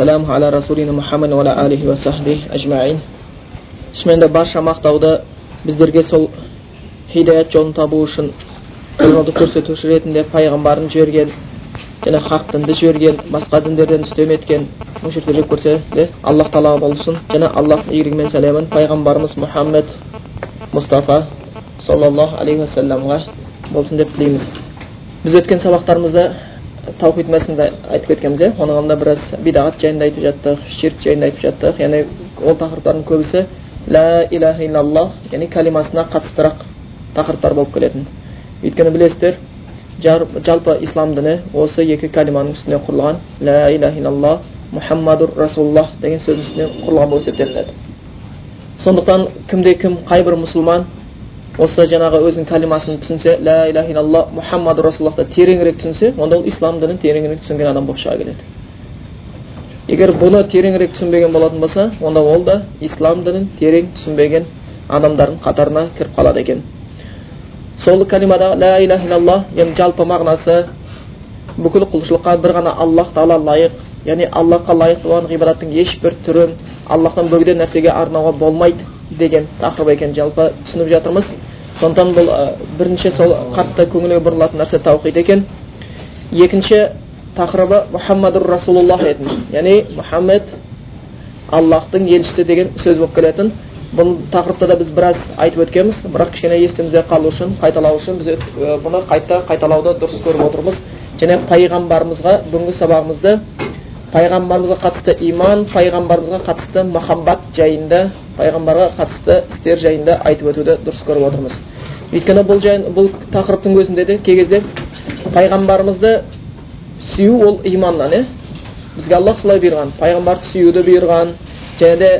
Саламу аля расулина Мухаммад уала алихи ва сахби ажмаин. де барша мақтауды біздерге сол хидаят жолын табу үшін жолды көрсетуші ретінде пайғамбарын жіберген және хақ дінді жіберген басқа діндерден үстем еткен мүшіркелер көрсе де аллах тағала болсын және аллахтың игілігі мен сәлемін пайғамбарымыз мұхаммед мұстафа саллаллаху алейхи уассаламға болсын деп тілейміз біз өткен сабақтарымызда таухид мәсінде айтып кеткенбіз иә оның алдында біраз бидағат жайында айтып жаттық ширк жайында айтып жаттық яғни ол тақырыптардың көбісі лә иляха иллаллах яғни кәлимасына қатыстырақ тақырыптар болып келетін өйткені білесіздер жалпы ислам діні осы екі кәлиманың үстіне құрылған лә иляха иллаллах мұхаммадур расулаллах деген сөздің үстіне құрылған болып есептелінеді сондықтан кімде кім қай бір мұсылман осы жаңағы өзінің кәлимасын түсінсе лә иляха иллаллах мұхаммаду расулаллахты тереңірек түсінсе онда ол ислам дінін тереңірек түсінген адам болып шыға келеді. Егер бұны тереңірек түсінбеген болатын болса онда ол да ислам дінін терең түсінбеген адамдардың қатарына кіріп қалады екен. Сол кәлимада лә иляха иллаллах яғни жалпы мағынасы бүкіл құлшылыққа бір ғана аллах тағала лайық яғни аллахқа лайық болған ғибадаттың ешбір түрін аллахтан бөгде нәрсеге арнауға болмайды. Деген тақырып екенін жалпы түсініп жатырмыз. Сондықтан бұл бірінші сол қатты көңілге бұрылатын нәрсе таухид екен. Екінші тақырыбы мұхаммадур расулуллах етін яғни мұхаммед аллахтың елшісі деген сөз болып келетін. Бұл тақырыпта да біз біраз айтып өткенбіз. Бірақ кішкене есімізде қалу үшін қайталау үшін біз бұны қайта қайталауды дұрыс көріп отырмыз. Және пайғамбарымызға бүгінгі сабағымызды пайғамбарымызға қатысты иман пайғамбарымызға қатысты махаббат жайында пайғамбарға қатысты істер жайында айтып өтуді дұрыс көріп отырмыз өйткені бұл жайын бұл тақырыптың өзінде де кей кезде пайғамбарымызды сүю ол иманнан иә бізге аллах солай бұйырған пайғамбарды сүюді бұйырған және де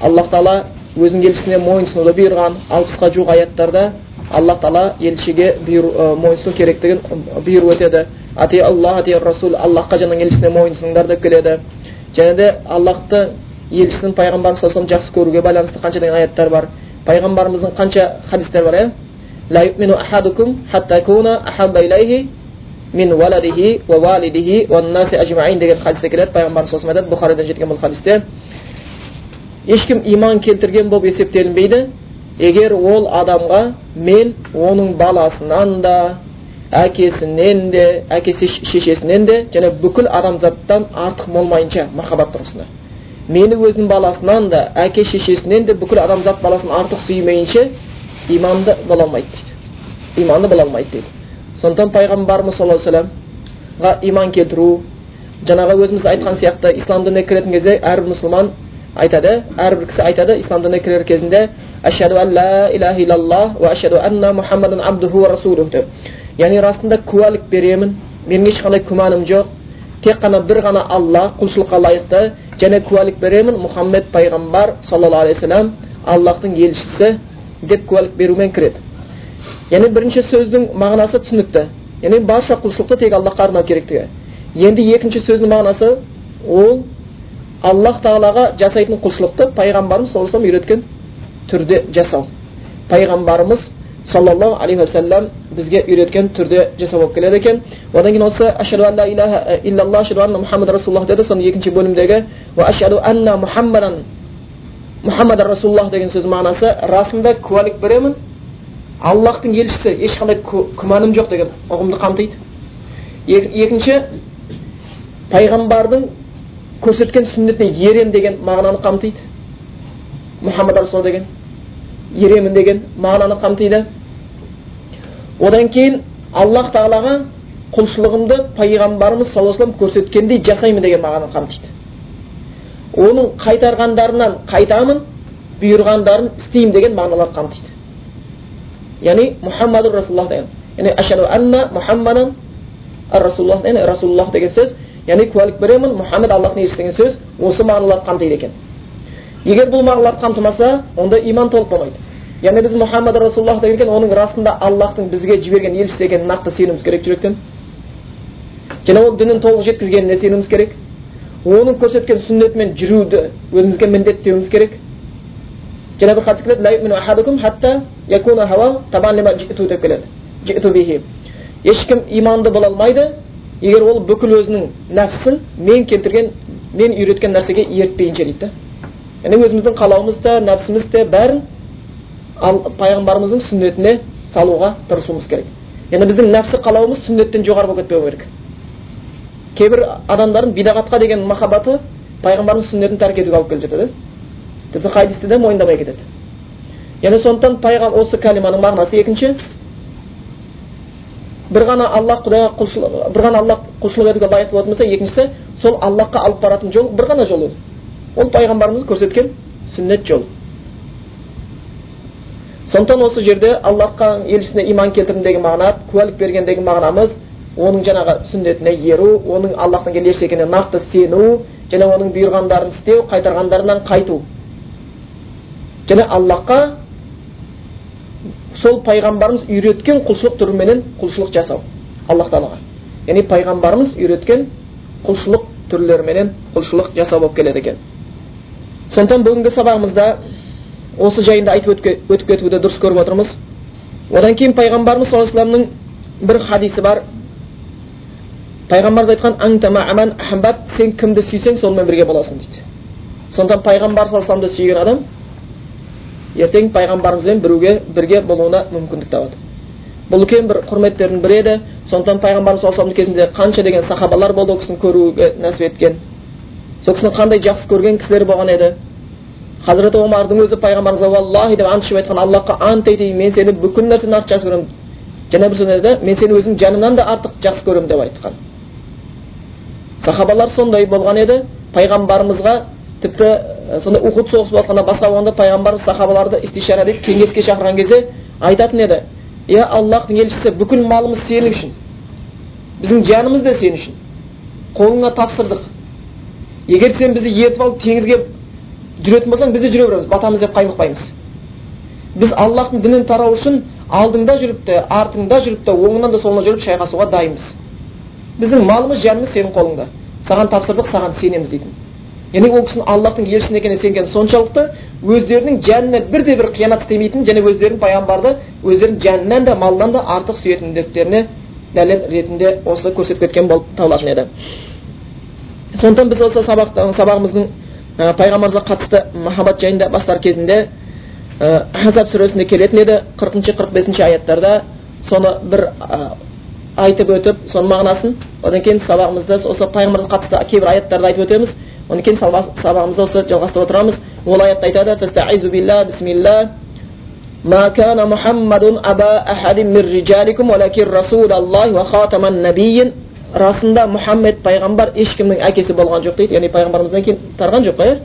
аллах тағала өзінің елшісіне мойынсынуды бұйырған алпысқа жуық аяттарда аллах тағала елшіге мойынсыну керектігін бұйырып өтеді ати аллах ати расул аллахқа және елшісіне мойынсыныңдар деп келеді және де аллахты елшісін пайғамбарымыз саллаллаху жақсы көруге байланысты қанша деген аяттар бар пайғамбарымыздың қанша хадистер бар иә لا يؤمن أحدكم حتى يكون أحب إليه من ولده ووالده والناس أجمعين деген хадисте келеді пайғамбарымыз саллаллаху айтады бұхаридан жеткен бұл хадисте ешкім иман келтірген болып есептелінбейді егер ол адамға мен оның баласынан да әкесінен де әке шешесінен де және бүкіл адамзаттан артық болмайынша махаббат тұрғысында. Мені өзінің баласынан да әке шешесінен де бүкіл адамзат баласын артық сүймейінше иманды бола алмайды дейді. Иманды бола алмайды дейді. Сондықтан пайғамбарымыз саллаллаху алейхи иман келтіру жаңағы өзіміз айтқан сияқты ислам дініне кіретін кезде әрбір мұсылман айтады әрбір кісі айтады ислам дініне кірер кезінде ашхаду ан ла иляха иллаллах уа ашхаду анна мұхаммадан абдуху ва расулух деп. Яғни расында куәлік беремін менің ешқандай күмәнім жоқ тек қана бір ғана алла құлшылыққа лайықты және куәлік беремін мұхаммед пайғамбар саллаллаху алейхи вассалам аллахтың елшісі деп куәлік берумен кіреді яғни бірінші сөздің мағынасы түсінікті яғни барша құлшылықты тек аллахқа арнау керектігі енді екінші сөздің мағынасы ол аллах тағалаға жасайтын құлшылықты пайғамбарымыз саллаллаху алейhi үйреткен түрде жасау пайғамбарымыз саллаллаху алейхи уассалам бізге үйреткен түрде жасау болып келеді екен одан кейін осы ашаду ан ла илаха иллаллах ашаду анна мұхаммад расулаллах деді соның екінші бөлімдегі ашаду анна мұхаммадан мұхаммад расулаллах деген сөз мағынасы расында куәлік беремін аллахтың елшісі ешқандай күмәнім жоқ деген ұғымды қамтиды екінші пайғамбардың көрсеткен сүннетіне ерем деген мағынаны қамтиды мұхаммад расул деген еремін деген мағынаны қамтиды одан кейін аллах тағалаға құлшылығымды пайғамбарымыз саллаллаху алейhi көрсеткендей жасаймын деген мағынаны қамтиды оның қайтарғандарынан қайтамын бұйырғандарын істеймін деген мағыналар қамтиды яғни мұхаммаду расулаллах деген яғни ашаду анна мұхаммадан расулаллах расулаллах деген сөз яғни куәлік беремін мұхаммед аллахтың елшісі деген сөз осы мағыналарды қамтиды екен егер бұл мағыналарды қамтымаса онда иман толық болмайды. Яғни біз мұхаммад расулаллах деген оның расында аллахтың бізге жіберген елшісі екенін нақты сенуіміз керек жүректен және ол дінін толық жеткізгеніне сенуіміз керек? Оның көрсеткен сүннетімен жүруді өзімізге міндеттеуіміз керек. Және бір хадис келеді ешкім иманды бола алмайды. Егер ол бүкіл өзінің нәпсісін мен келтірген мен үйреткен нәрсеге ертпейінше дейді яғни өзіміздің қалауымыз да нәпсіміз де бәрін пайғамбарымыздың сүннетіне салуға тырысуымыз керек. Яғни біздің нәпсі қалауымыз сүннеттен жоғары болып кетпеу керек. Кейбір адамдардың бидағатқа деген махаббаты пайғамбарымыз сүннетін тәрк етуге алып келіп жатады. Тіпті хадисті де мойындамай кетеді. Яғни сондықтан пайғам осы кәлиманың мағынасы екінші. Бір ғана аллах құдайға құлшылық бір ғана аллах құлшылық етуге лайық болатын болса екіншісі сол аллахқа алып баратын жол бір ғана жол ол пайғамбарымыз көрсеткен сүннет жол сондықтан осы жерде аллахқа елшісіне иман келтірдім деген мағына куәлік берген деген мағынамыз оның жаңағы сүннетіне еру оның аллахтың елшісі екеніне нақты сену және оның бұйырғандарын істеу қайтарғандарынан қайту және аллахқа сол пайғамбарымыз үйреткен құлшылық түріменен құлшылық жасау аллах тағалаға яғни пайғамбарымыз үйреткен құлшылық түрлеріменен құлшылық жасау болып келеді екен сондықтан бүгінгі сабағымызда осы жайында айтып өтіп кетуді дұрыс көріп отырмыз. Одан кейін пайғамбарымыз саллаллаху алейhi бір хадисі бар. Пайғамбарымыз айтқан сен кімді сүйсең сонымен бірге боласың дейді. Сондықтан пайғамбар саллаллаху сүйген адам ертең пайғамбарымызбен біруге бірге болуына мүмкіндік табады. Бұл үлкен бір құрметтердің бірі еді. Сондықтан пайғамбарымыз саллаллаху кезінде қанша деген сахабалар болды ол кісіні көруге нәсіп еткен. Сол кісіні қандай жақсы көрген кісілер болған еді? Хазіреті омардың өзі пайғамбарымызға уаллахи деп ант ішіп айтқан аллахқа ант етейін мен сені бүкіл нәрседен артық жақсы көремін және бір сөзінде мен сені өзім жанымнан да артық жақсы көремін деп айтқан. Сахабалар сондай болған еді пайғамбарымызға тіпті сонда ухуд соғысы болып жатқанда басқа болғанда пайғамбарымыз сахабаларды истишара дейді кеңеске шақырған кезде айтатын еді иә аллахтың елшісі бүкіл малымыз сенің үшін біздің жанымыз да сен үшін қолыңа тапсырдық егер сен бізді ертіп алып теңізге жүретін болсаң біз де жүре береміз батамыз деп қаймықпаймыз. Біз аллахтың дінін тарау үшін алдыңда жүріп те артыңда жүріп те оңынан да солынан жүріп шайқасуға дайынбыз. Біздің малымыз жанымыз сенің қолыңда. Саған тапсырдық саған сенеміз дейтін. Яғни ол кісінің аллахтың елшісі екеніне сенгені соншалықты өздерінің жанына бірде бір қиянат істемейтін және өздерінің пайғамбарды өздерінің жанынан да малынан да артық сүйетіндіктеріне дәлел ретінде осы көрсетіп кеткен болып табылатын еді сондықтан біз осы сабақ, сабағымыздың ә, пайғамбарымызға қатысты махаббат жайында бастар кезінде ә, азап сүресінде келетін еді қырқыншы қырық бесінші аяттарда соны бір ә, айтып өтіп соның мағынасын одан кейін сабағымызда осы пайғамбарға қатысты кейбір аяттарды айтып өтеміз одан кейін сабағымызды осы жалғастырып отырамыз ол аятта айтады ما كان محمد أبا أحد من رجالكم ولكن رسول الله وخاتم النبيين расында мұхаммед пайғамбар ешкімнің әкесі болған жоқ дейді. Яғни пайғамбарымыздан кейін тарған жоқ иә?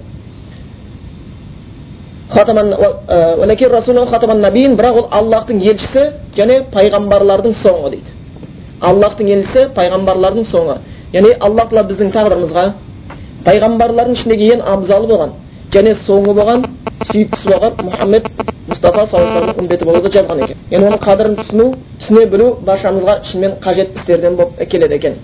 Бірақ ол аллахтың елшісі және пайғамбарлардың соңы дейді. Аллахтың елшісі пайғамбарлардың соңы. Яғни аллах тағала біздің тағдырымызға пайғамбарлардың ішіндегі ең абзалы болған және соңы болған сүйіктісі болған мұхаммед мұстафа саллаллаху алейhi үмбеті болуды жазған екен енді оның қадірін түсіну түсіне білу баршамызға шынымен қажет істерден болып келеді екен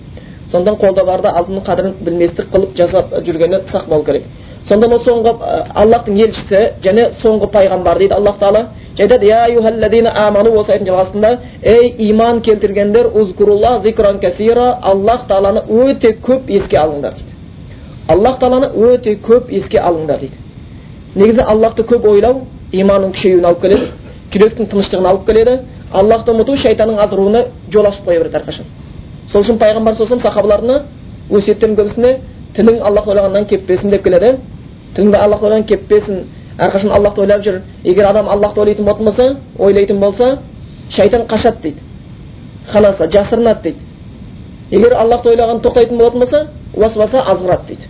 сондықтан қолда барда алтынның қадірін білместік қылып жасап жүргені сақ болу керек сонда ол соңғы аллахтың елшісі және соңғы пайғамбар дейді аллах тағала айтады я осы аяттың жалғасында ей иман келтіргендер аллах тағаланы өте көп еске алыңдар дейді аллах тағаланы өте көп еске алыңдар дейді негізі аллахты көп ойлау иманның күшеюіне алып келеді жүректің тыныштығына алып келеді аллахты ұмыту шайтанның азыруына жол ашып қоя береді әрқашан. Сол үшін пайғамбар саллаллаху сахабаларына өсиеттердің көбісіне тілің аллахты ойлағаннан кетпесін деп келеді. Тіліңді аллахты ойлағаннан кетпесін әрқашан аллахты ойлап жүр. Егер адам аллахты ойлайтын болатын болса ойлайтын болса шайтан қашады дейді. Халаса жасырынады дейді. Егер аллахты ойлағанды тоқтайтын болатын болса уасуаса азғырады дейді.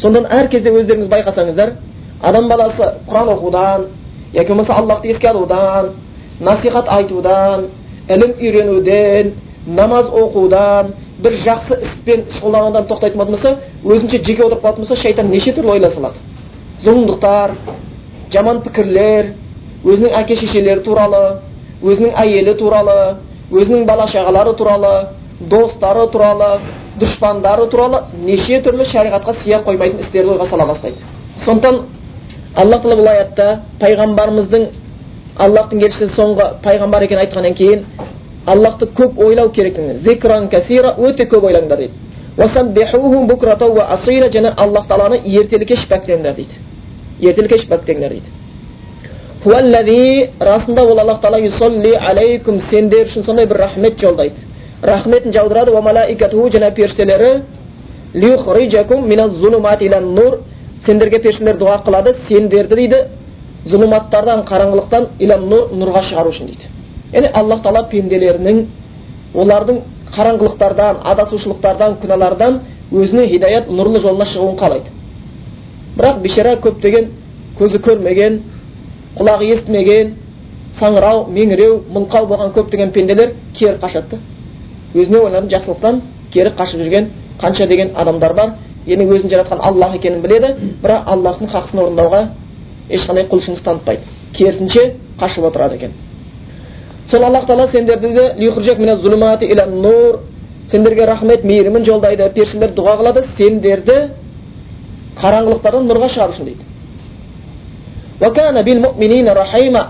Сондықтан әр кезде өздеріңіз байқасаңыздар адам баласы құран оқудан яки болмаса аллахты еске алудан насихат айтудан ілім үйренуден намаз оқудан бір жақсы іспен шұғылданудан тоқтайтын болатын болса өзінше жеке отырып қалатын болса шайтан неше түрлі ойлар салады зұлымдықтар жаман пікірлер өзінің әке шешелері туралы өзінің әйелі туралы өзінің бала шағалары туралы достары туралы дұшпандары туралы неше түрлі шариғатқа сия қоймайтын істерді ойға сала бастайды сондықтан аллах тағала бұл аятта пайғамбарымыздың аллахтың елшісі соңғы пайғамбар екенін айтқаннан кейін аллахты көп ойлау керектігін зикран касира өте көп ойлаңдар дейді және аллах тағаланы ертелі кеш пәктеңдер дейді ертелі кеш пәктеңдер дейді расында ол аллах тағала алейкум сендер үшін сондай бір рахмет жолдайды рахметін жаудырады және періштелері сендерге періштелер дұға қылады сендерді дейді. Зұлуматтардан қараңғылықтан ила нұр нұрға шығару үшін дейді. Яғни аллах тағала пенделерінің олардың қараңғылықтардан адасушылықтардан күнәлардан өзіне хидаят нұрлы жолына шығуын қалайды. Бірақ бейшара көптеген көзі көрмеген құлағы естімеген саңырау меңіреу мылқау болған көптеген пенделер кері қашады да. Өзіне ойланып жақсылықтан кері қашып жүрген қанша деген адамдар бар енді өзін жаратқан аллах екенін біледі бірақ аллахтың хақысын орындауға ешқандай құлшыныс танытпайды керісінше қашып отырады екен сол аллах тағала сендерді де сендерге рахмет мейірімін жолдайды періштелер дұға қылады сендерді қараңғылықтардан нұрға шығару үшін дейді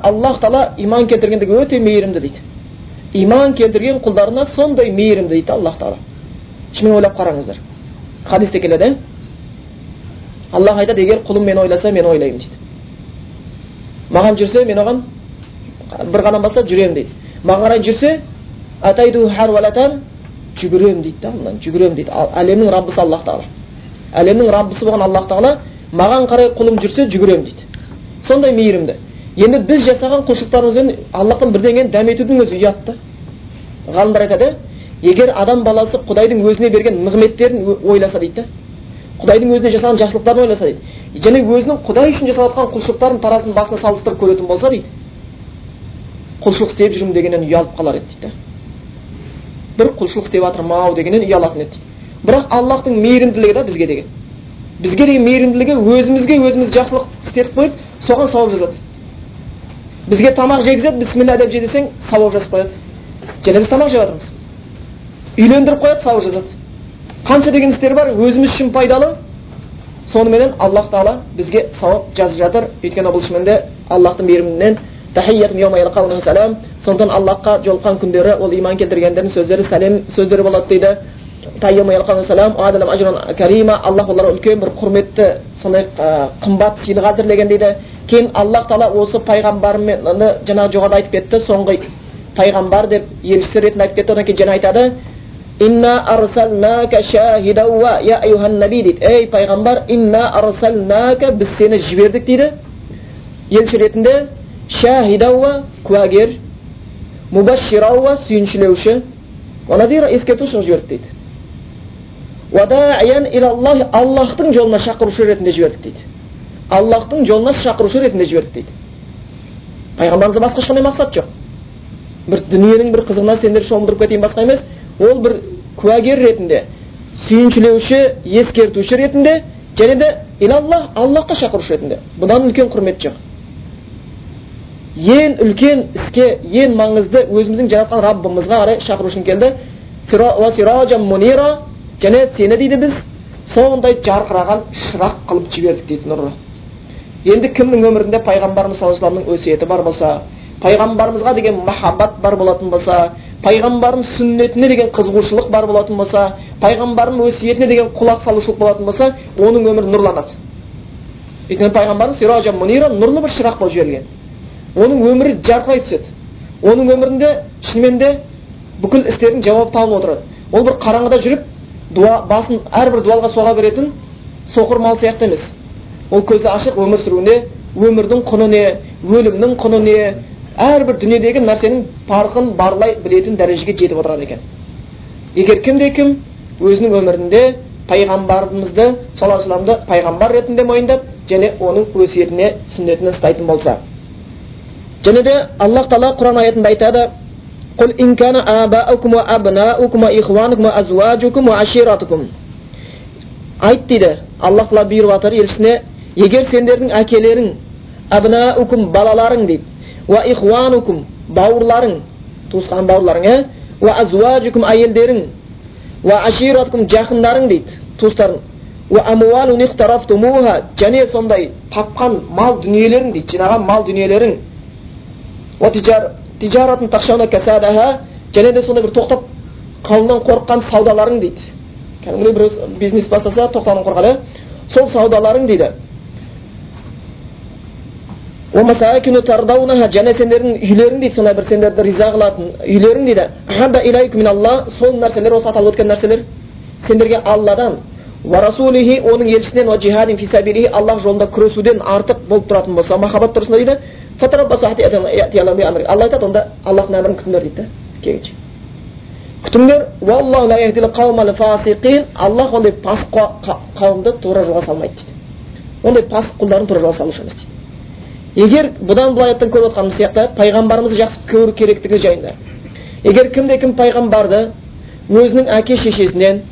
аллах тағала иман келтіргендегі өте мейірімді дейді иман келтірген құлдарына сондай мейірімді дейді аллах тағала шынымен ойлап қараңыздар хадисте келеді аллах айтады егер құлым мені ойласа мен ойлаймын дейді маған жүрсе мен оған бір қадам басса жүремін дейді маған қарай жүрсе жүгіремін дейді да алдынан жүгіремін дейді әлемнің раббысы аллах тағала әлемнің раббысы болған аллах тағала маған қарай құлым жүрсе жүгіремін дейді сондай мейірімді енді біз жасаған құлшылықтарымызбен аллахтан бірдеңені дәметудің өзі ұят та ғалымдар айтады егер адам баласы құдайдың өзіне берген нығметтерін ойласа дейді да құдайдың өзіне жасаған жақсылықтарын ойласа дейді және өзінің құдай үшін жасап жатқан құлшылықтарын таразының басына салыстырып көретін болса дейді құлшылық істеп жүрмін дегеннен ұялып қалар еді дейді бір құлшылық істеп жатырмын ау дегеннен ұялатын еді бірақ аллахтың мейірімділігі да бізге деген. Бізге деген мейірімділігі өзімізге өзіміз жақсылық істетіп қойып соған сауап жазады. Бізге тамақ жегізеді бісмилля деп же десең сауап жазып қояды. Және біз тамақ жеп жатырмыз. Үйлендіріп қояды сауап жазады. Қанша деген істер бар өзіміз үшін пайдалы. Соныменен аллах тағала бізге сауап жазып жатыр. Өйткені бұл шынымен де аллахтың мейірімінен сондықтан аллахқа жолыққан күндері ол иман келтіргендердің сөздері сәлем сөздері болады дейді. Аллах оларға үлкен бір құрметті сондай қымбат сыйлық әзірлеген дейді. Кейін аллах тағала осы пайғамбармен жаңағы жоғарыда айтып кетті. Соңғы пайғамбар деп елшісі ретінде айтып кетті. Одан кейін және айтады. Инна арсалнака шахида я аюхан наби дейді ей пайғамбар инна арсалнака біз сені жібердік дейді елші ретінде шахидауа куәгер мубаширауа сүйіншілеуші надира ескертуші жібердік дейді аллахтың жолына шақырушы ретінде жібердік дейді аллахтың жолына шақырушы ретінде жібердік дейді пайғамбарымызда басқа ешқандай мақсат жоқ бір дүниенің бір қызығына сендер шомылдырып кетейін басқа емес ол бір куәгер ретінде сүйіншілеуші ескертуші ретінде және де илаллах аллахқа шақырушы ретінде. Бұдан үлкен құрмет жоқ. Ең үлкен іске ең маңызды өзіміздің жаратқан раббымызға қарай шақыру үшін келді. Және сені дейді біз сондай жарқыраған шырақ қылып жібердік дейді нұры енді кімнің өмірінде пайғамбарымыз саллаллаху алейhi өсиеті бар болса пайғамбарымызға деген махаббат бар болатын болса пайғамбардың сүннетіне деген қызығушылық бар болатын болса пайғамбардың өсиетіне деген құлақ салушылық болатын болса оның өмірі нұрланады өйткені пайғамбарымыз нұрлы бір шырақ болып жіберілген оның өмірі жарқырай түседі оның өмірінде шынымен де бүкіл істердің жауабы табылып отырады ол бір қараңғыда жүріп дуа басын әрбір дуалға соға беретін соқыр мал сияқты емес ол көзі ашық өмір сүруіне өмірдің құны не өлімнің құны не әрбір дүниедегі нәрсенің парқын барлай білетін дәрежеге жетіп отырады екен егер кімде кім өзінің өмірінде пайғамбарымызды саллаллаху алейhi пайғамбар ретінде мойындап және оның өсиетіне сүннетіне ұстайтын болса және де аллах тағала құран аятында айтады قل إن كان آباؤكم وأبناؤكم وإخوانكم وأزواجكم وعشيرتكم айт дейді аллах тағала бұйырып жатыр елшісіне егер сендердің әкелерің абнаукум балаларың дейді бауырларың туысқан бауырларың иә уа әйелдерің уа аширатукум жақындарың дейді туыстарың және сондай тапқан мал дүниелерің дейді жинаған мал дүниелерің және де сондай бір тоқтап қалудан қорыққан саудаларың дейді кәдімгідей біреу бизнес бастаса тоқтаудан қорқады сол саудаларың дейді және сендердің үйлерің дейді сондай бір сендерді риза қылатын үйлерің дейді сол нәрселер осы аталып өткен нәрселер сендерге алладан уа оның елшісінен уа аллах жолында күресуден артық болып тұратын болса махаббат тұрғысында дейді алла айтады онда аллахтың әмірін күтіңдер дейді келгенше күтіңдер аллах ондай пасық қауымды тура жолға салмайды дейді ондай пасық құлдарын тура жолға салушы емес дейді егер бұдан былай аяттан көріп отқанымыз сияқты пайғамбарымызды жақсы көру керектігі жайында. Егер кімде кім пайғамбарды өзінің әке шешесінен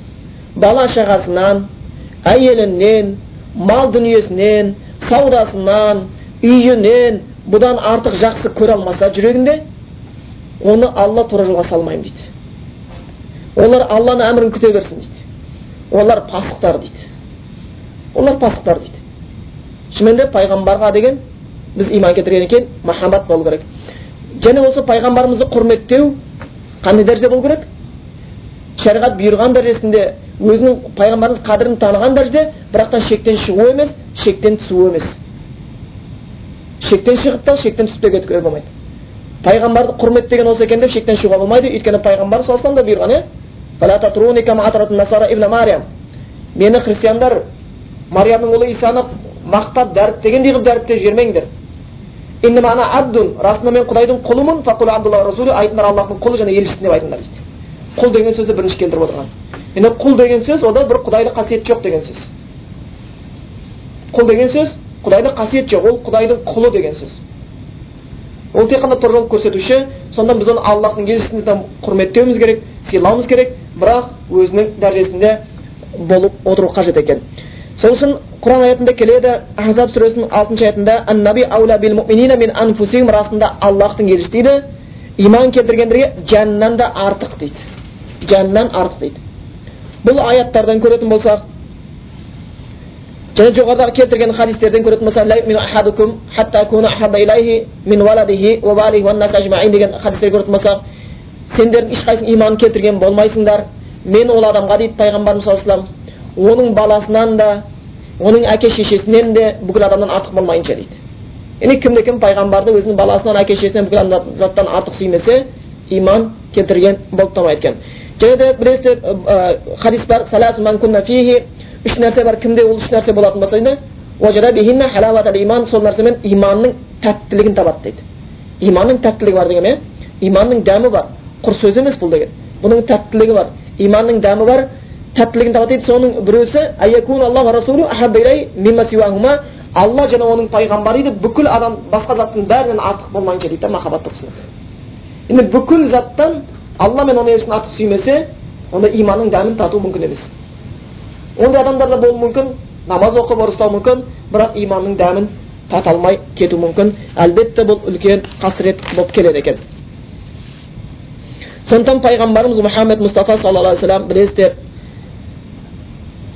бала шағасынан әйелінен мал дүниесінен саудасынан үйінен бұдан артық жақсы көре алмаса жүрегінде оны алла тура жолға салмаймын дейді. Олар алланың әмірін күте берсін дейді. Олар пасықтар дейді. Олар пасықтар дейді. Шынымен де пайғамбарға деген біз иман келтіргеннен кейін махаббат болу керек және осы пайғамбарымызды құрметтеу қандай дәрежеде болу керек шариғат бұйырған дәрежесінде өзінің пайғамбарымыз қадірін таныған дәрежеде бірақтан шектен шығу емес шектен түсу емес шектен шығып та шектен түсіп те кетуге болмайды пайғамбарды құрметтеген осы екен деп шектен шығуға болмайды өйткені пайғамбар саллаллаху да бұйырған иә мені христиандар мариямның ұлы исаны мақтап дәріптегендей қылып дәріптеп жібермеңдер ана абдун расында мен құдайдың құлымын айтыңдар аллахтың құлы және елшісі деп айтыңдар дейді құл деген сөзді бірінші келтіріп отырған енді құл деген сөз ода бір құдайлық қасиет жоқ деген сөз құл деген сөз құдайлық қасиет жоқ ол құдайдың құлы деген сөз ол тек қана жол көрсетуші сонда біз оны аллахтың елшісін құрметтеуіміз керек сыйлауымыз керек бірақ өзінің дәрежесінде болып отыру қажет екен сол үшін құран аятында келеді ахзаб сүресінің алтыншы аятында аннаби аула бил муминина мин анфусихим расында аллахтың елшісі дейді. Иман келтіргендерге жаннан да артық дейді. Жаннан артық дейді. Бұл аяттардан көретін болсақ және жоғарыдағы келтірген хадистерден көретін болсақ деген хадистер көретін болсақ сендердің ешқайсың иман келтірген болмайсыңдар. Мен ол адамға дейді пайғамбарымыз саллаллаху оның баласынан да оның әке шешесінен де бүкіл адамнан артық болмайынша дейді яғни кімде кім пайғамбарды өзінің баласынан әке шешесінен бүкіл заттан артық сүймесе иман келтірген болып табылады екен және де білесіздер хадис бар үш нәрсе бар кімде ол үш нәрсе болатын болса дейді сол нәрсемен иманның тәттілігін табады дейді иманның тәттілігі бар деген иманның дәмі бар құр сөз емес бұл деген бұның тәттілігі бар иманның дәмі бар тәттілігін табады дейді соның біреусі алла және оның пайғамбары дейді бүкіл адам басқа заттың бәрінен артық болмайынша дейді да махаббат тұрғысынан енді бүкіл заттан алла мен оның елшісін артық сүймесе онда иманның дәмін тату мүмкін емес ондай адамдар да болуы мүмкін намаз оқып ұстау мүмкін бірақ иманның дәмін тата алмай кетуі мүмкін әлбетте бұл үлкен қасірет болып келеді екен сондықтан пайғамбарымыз мұхаммед мұстафа саллаллаху алейхи вассалам білесіздер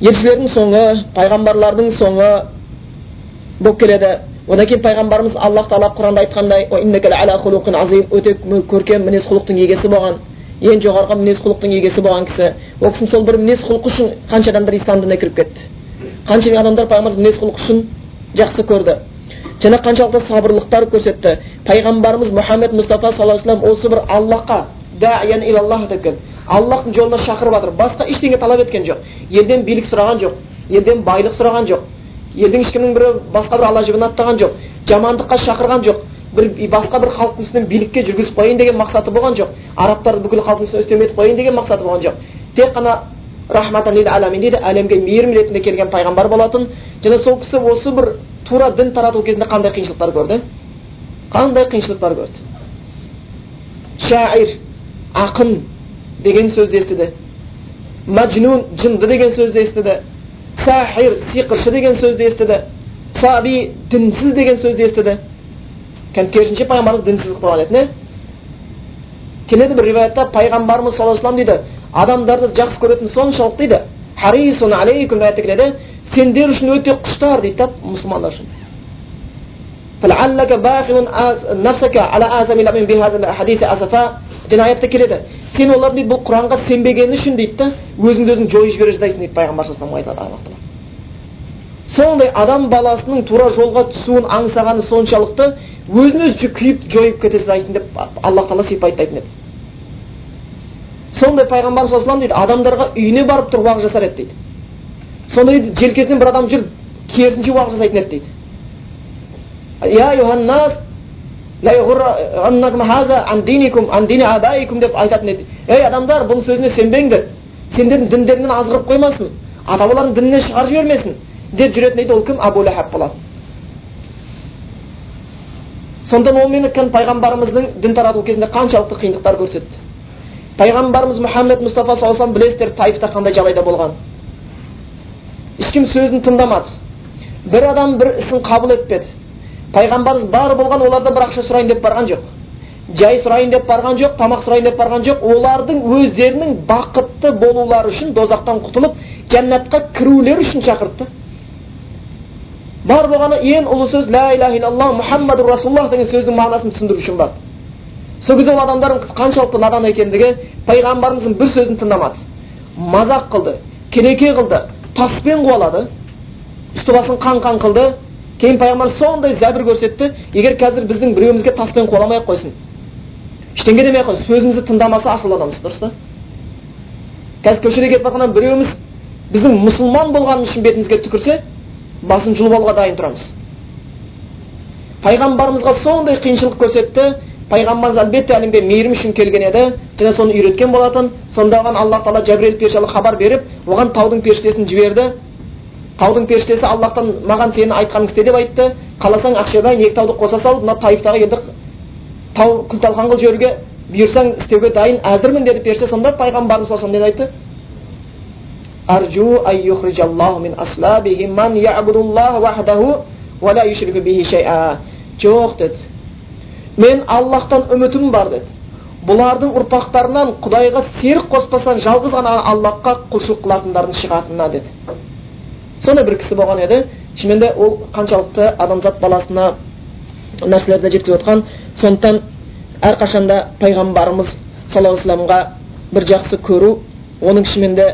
елшілердің соңы пайғамбарлардың соңы болып келеді одан кейін пайғамбарымыз аллах тағала құранда айтқандай өте көркем мінез құлықтың егесі болған ең жоғарғы мінез құлықтың егесі болған кісі ол кісінің сол бір мінез құлқы үшін қанша адамдар ислам дініне кіріп кетті қанша адамдар пайғамбарымыз мінез құлқы үшін жақсы көрді және қаншалықты сабырлықтар көрсетті пайғамбарымыз мұхаммед мұстафа саллаллаху алейhi осы бір аллахқа деп аллахтың жолына шақырып жатыр басқа ештеңе талап еткен жоқ елден билік сұраған жоқ елден байлық сұраған жоқ елдің ешкімнің бірі басқа бір алла жібін аттаған жоқ жамандыққа шақырған жоқ бір басқа бір халықтың үстінен билікке жүргізіп қояйын деген мақсаты болған жоқ арабтарды бүкіл халықтың үстіне үстем етіп қояйын деген мақсаты болған жоқ тек қана рахматан дейді әлемге мейірім ретінде келген пайғамбар болатын және сол кісі осы бір тура дін тарату кезінде қандай қиыншылықтар көрді қандай қиыншылықтар көрді шаир ақын деген сөзді естіді мәжнун жынды деген сөзді естіді сахир сиқыршы деген сөзді естіді саби дінсіз деген сөзді естіді керісінше пайғамбарымыз дінсіз қылып қойған еді келеді бір риwаятта пайғамбарымыз саллаллаху алейhi дейді адамдарды жақсы көретін соншалық дейді харисун алейкум аятта келеді сендер үшін өте құштар дейді да мұсылмандар үшін және аятта келеді. Сен олардың дейді бұл құранға сенбегені үшін дейді да өзіңді өзің жойып жібере жаздайсың дейді пайғамбар саллаллаху айтады сондай адам баласының тура жолға түсуін аңсағаны соншалықты өзін өзі күйіп жойып кете жаздайсың деп аллах тағала сипаттайтын еді. Сондай пайғамбар саллаллаху дейді адамдарға үйіне барып тұрып уағыз жасар еді дейді. Сонда дейді желкесінен бір адам жүріп керісінше уағыз жасайтын еді дейді. Деп айтатын еді ей адамдар бұның сөзіне сенбеңдер сендердің діндеріңнен азғырып қоймасын ата бабаларың діннен шығарып жібермесін деп жүретін еді ол кім абу ләхаб болады сондықтан ол пайғамбарымыздың дін тарату кезінде қаншалықты қиындықтар көрсетті пайғамбарымыз мұхаммед мұстафа саллаллаху алейhi білесіздер таифта қандай жағдайда болған ешкім сөзін тыңдамады бір адам бір ісін қабыл етпеді пайғамбарымыз бар болған олардан бір ақша сұрайын деп барған жоқ жай сұрайын деп барған жоқ тамақ сұрайын деп барған жоқ олардың өздерінің бақытты болулары үшін дозақтан құтылып жәннатқа кірулері үшін шақырды бар болғаны ең ұлы сөз лә иляха иллаллах мұхаммаду расулаллах деген сөздің мағынасын түсіндіру үшін барды сол кезде ол адамдардың қаншалықты надан екендігі пайғамбарымыздың бір сөзін тыңдамады мазақ қылды келеке қылды таспен қуалады үсті басын қан қан қылды кейін пайғамбар сондай зәбір көрсетті егер қазір біздің біреуімізге таспен қуаламай ақ қойсын ештеңе демей ақ қойсын сөзімізді тыңдамаса асыл адамсыз дұрыс па қазір көшеде кетіп жатқанда біреуіміз біздің мұсылман болғанымыз үшін бетімізге түкірсе басын жұлып алуға дайын тұрамыз пайғамбарымызға сондай қиыншылық көрсетті пайғамбарымыз әлбетте әлемге мейірім үшін келген еді және соны үйреткен болатын сонда оған аллах тағала жәбірел періште хабар беріп оған таудың періштесін жіберді таудың періштесі аллахтан маған сені айтқаның істе деп айтты. Қаласаң ақшабайын екі тауды қоса салып мына таифтағы енді тау күл талқан қылып жіберуге бұйырсаң істеуге дайын әзірмін деді періште. Сонда пайғамбарымыз саллаллаху айтты жоқ деді. Мен аллахтан үмітім бар деді. Бұлардың ұрпақтарынан құдайға серік қоспастан жалғыз ғана аллахқа құлшылық қылатындардың шығатынына деді. Сондай бір кісі болған еді. Шынымен де ол қаншалықты адамзат баласына нәрселерді жеткізіп отқан сондықтан әрқашанда пайғамбарымыз саллаллаху вассаламға бір жақсы көру оның шынымен де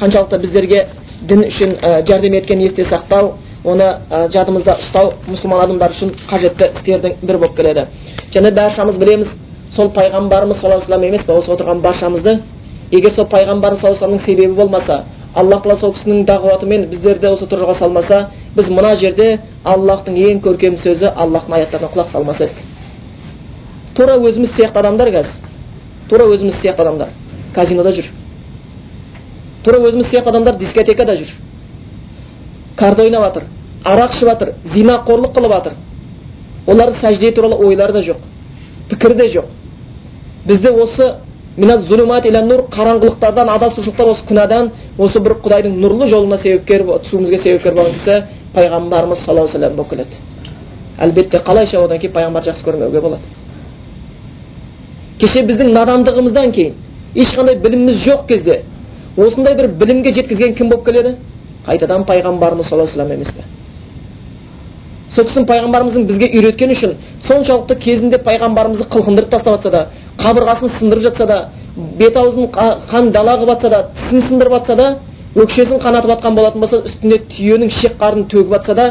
қаншалықты біздерге дін үшін жәрдем еткен есте сақтау оны жадымызда ұстау мұсылман адамдар үшін қажетті істердің бірі болып келеді. Және баршамыз білеміз сол пайғамбарымыз саллаллаху алейhi емес па осы отырған баршамызды. Егер сол пайғамбарымыз саллаллаху алейhi себебі болмаса аллах тағала сол кісінің дағуатымен біздерді осы тұрға салмаса біз мына жерде аллахтың ең көркем сөзі аллахтың аяттарына құлақ салмас едік тура өзіміз сияқты адамдар қазір тура өзіміз сияқты адамдар. Казинода жүр. Тура өзіміз сияқты адамдар дискотекада жүр. Карта ойнап жатыр арақ ішіп жатыр зинақорлық қылып жатыр олардың сәжде туралы ойлары да жоқ пікірі де жоқ. Бізде осы нұр қараңғылықтардан адасушылықтар осы күнәдан осы бір құдайдың нұрлы жолына себепкер түсуімізге себепкер болған кісі пайғамбарымыз саллаллаху алейhi болып келеді әлбетте қалайша одан кейін пайғамбарды жақсы көрмеуге болады кеше біздің надандығымыздан кейін ешқандай біліміміз жоқ кезде осындай бір білімге жеткізген кім болып келеді қайтадан пайғамбарымыз саллаллаху алейhi емес пе сол кісінің пайғамбарымыздың бізге үйреткені үшін соншалықты кезінде пайғамбарымызды қылқындырып тастап жатса да қабырғасын сындырып жатса да бет аузын қан дала қылып жатса да тісін сындырып жатса да өкшесін қанатып жатқан болатын болса үстіне түйенің шек қарын төгіп жатса да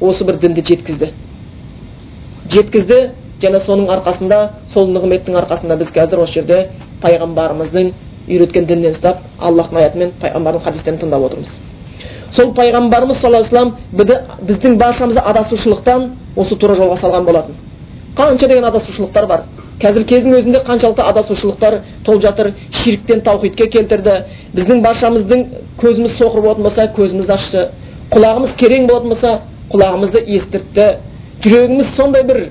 осы бір дінді жеткізді. Жеткізді және соның арқасында сол нығметтің арқасында біз қазір осы жерде пайғамбарымыздың үйреткен діннен ұстап аллахтың аяты мен пайғамбардың хадистерін тыңдап отырмыз. Сол пайғамбарымыз саллаллаху алейhi біздің баршамызды адасушылықтан осы тура жолға салған болатын. Қанша деген адасушылықтар бар. Қазір кездің өзінде қаншалықты адасушылықтар толып жатыр ширктен таухидке келтірді. Біздің баршамыздың көзіміз соқыр болатын болса көзімізді ашты. Құлағымыз керең болатын болса құлағымызды естіртті. Жүрегіміз сондай бір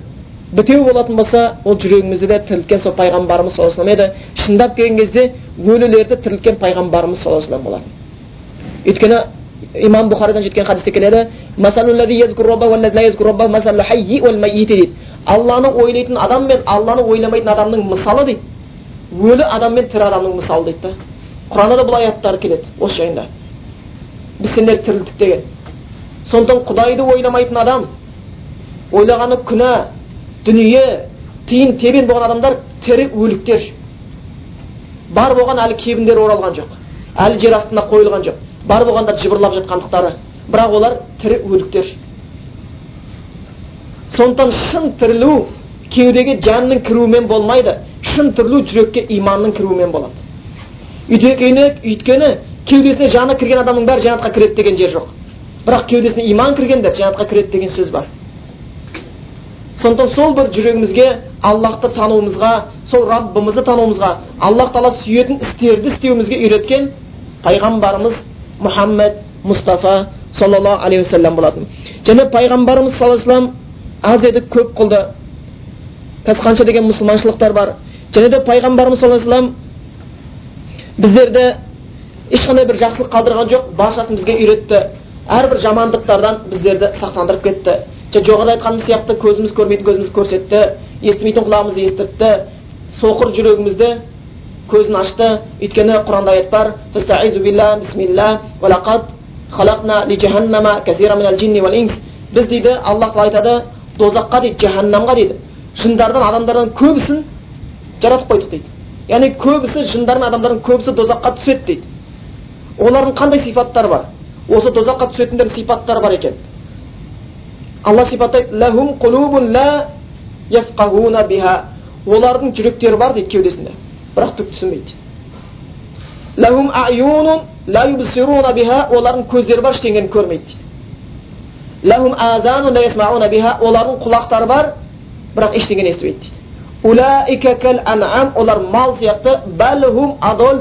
бітеу болатын болса ол жүрегімізді де тірілткен сол пайғамбарымыз саллаллаху алейhi еді. Шындап келген кезде өлілерді тірілткен пайғамбарымыз саллаллаху алейhi болатын. Өйткені имам бұхаридан жеткен хадисте келеді алланы ойлайтын адам мен алланы ойламайтын адамның мысалы дейді өлі адам мен тірі адамның мысалы дейді да құранда да бұл аяттар келеді осы жайында біз сендерді тірілдік деген сондықтан құдайды ойламайтын адам ойлағаны күнә дүние тиын тебен болған адамдар тірі өліктер бар болған әлі кебіндері оралған жоқ әлі жер астына қойылған жоқ бар болғанда жыбырлап жатқандықтары. Бірақ олар тірі өліктер сондықтан шын тірілу кеудеге жанның кіруімен болмайды. Шын тірілу жүрекке иманның кіруімен болады. Өйткені өйткені кеудесіне жаны кірген адамның бәрі жәннатқа кіреді деген жер жоқ. Бірақ кеудесіне иман кіргендер жәннатқа кіреді деген сөз бар. Сондықтан сол бір жүрегімізге аллахты тануымызға сол раббымызды тануымызға аллах тағала сүйетін істерді істеуімізге үйреткен пайғамбарымыз мұхаммед мұстафа саллаллаху алейхи уассалам болатын және пайғамбарымыз саллаллаху алейhi аз еді көп қылды қазір қанша деген мұсылманшылықтар бар және де пайғамбарымыз саллаллаху алейhi біздерді ешқандай бір жақсылық қалдырған жоқ баршасын бізге үйретті әрбір жамандықтардан біздерді сақтандырып кетті жоғарыда айтқанымыз сияқты көзіміз көрмейтін көзіміз көрсетті естімейтін құлағымызды естіртті соқыр жүрегімізді көзін ашты өйткені құранда аят бар біз дейді аллах тағала айтады дозаққа дейді жаһаннамға дейді жындардан адамдардан көбісін жаратып қойдық дейді яғни көбісі жындар мен адамдардың көбісі дозаққа түседі дейді олардың қандай сипаттары бар осы тозаққа түсетіндердің сипаттары бар екен алла сипаттайды олардың жүректері бар дейді кеудесінде бірақ түк түсінбейді. Олардың көздері бар ештеңені көрмейді дейді. Олардың құлақтары бар бірақ ештеңені естімейді дейді. Олар мал сияқты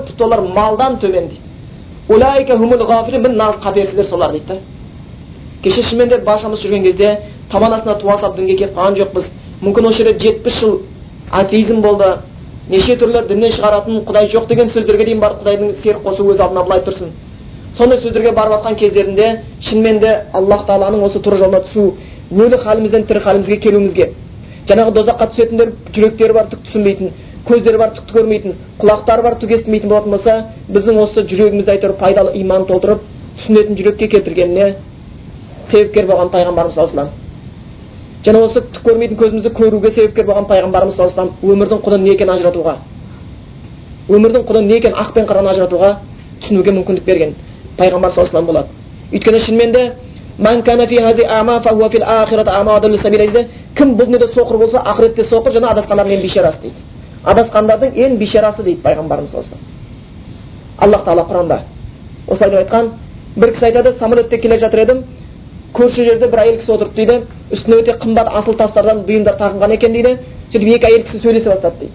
тіпті олар малдан төмен дейді. Хумул нағыз қаперсіздер солар дейді да. Кеше шынымен де баршамыз жүрген кезде табан астына туа салып дінге келіп қалған жоқпыз мүмкін осы жерде жетпіс жыл атеизм болды неше түрлі діннен шығаратын құдай жоқ деген сөздерге дейін барып құдайдың серік қосу өз алдына былай тұрсын. Сондай сөздерге барып жатқан кездерінде шынымен де аллах тағаланың осы тура жолына түсу өлі халімізден тірі халімізге келуімізге жаңағы дозаққа түсетіндер жүректері бар түк түсінбейтін көздері бар түкті көрмейтін құлақтары бар түк естімейтін болатын болса біздің осы жүрегімізді әйтеуір пайдалы иман толтырып түсінетін жүрекке келтіргеніне себепкер болған пайғамбарымыз саллаллаху және осы түк көрмейтін көзімізді көруге себепкер болған пайғамбарымыз саллаллаху өмірдің құнын не екенін ажыратуға өмірдің құны не екенін ақ пен қараны ажыратуға түсінуге мүмкіндік берген пайғамбар саллаллаху болады. Өйткені шынымен де кім бұл дүниеде соқыр болса ақыретте соқыр және адасқандардың ең бейшарасы дейді. Адасқандардың ең бейшарасы дейді пайғамбарымыз аллах тағала құранда осылай деп айтқан бір кісі айтады самолетте келе жатыр едім көрші жерде бір әйел кісі отырды дейді үстіне өте қымбат асыл тастардан бұйымдар тағынған екен дейді. Сөйтіп екі әйел кісі сөйлесе бастады дейді.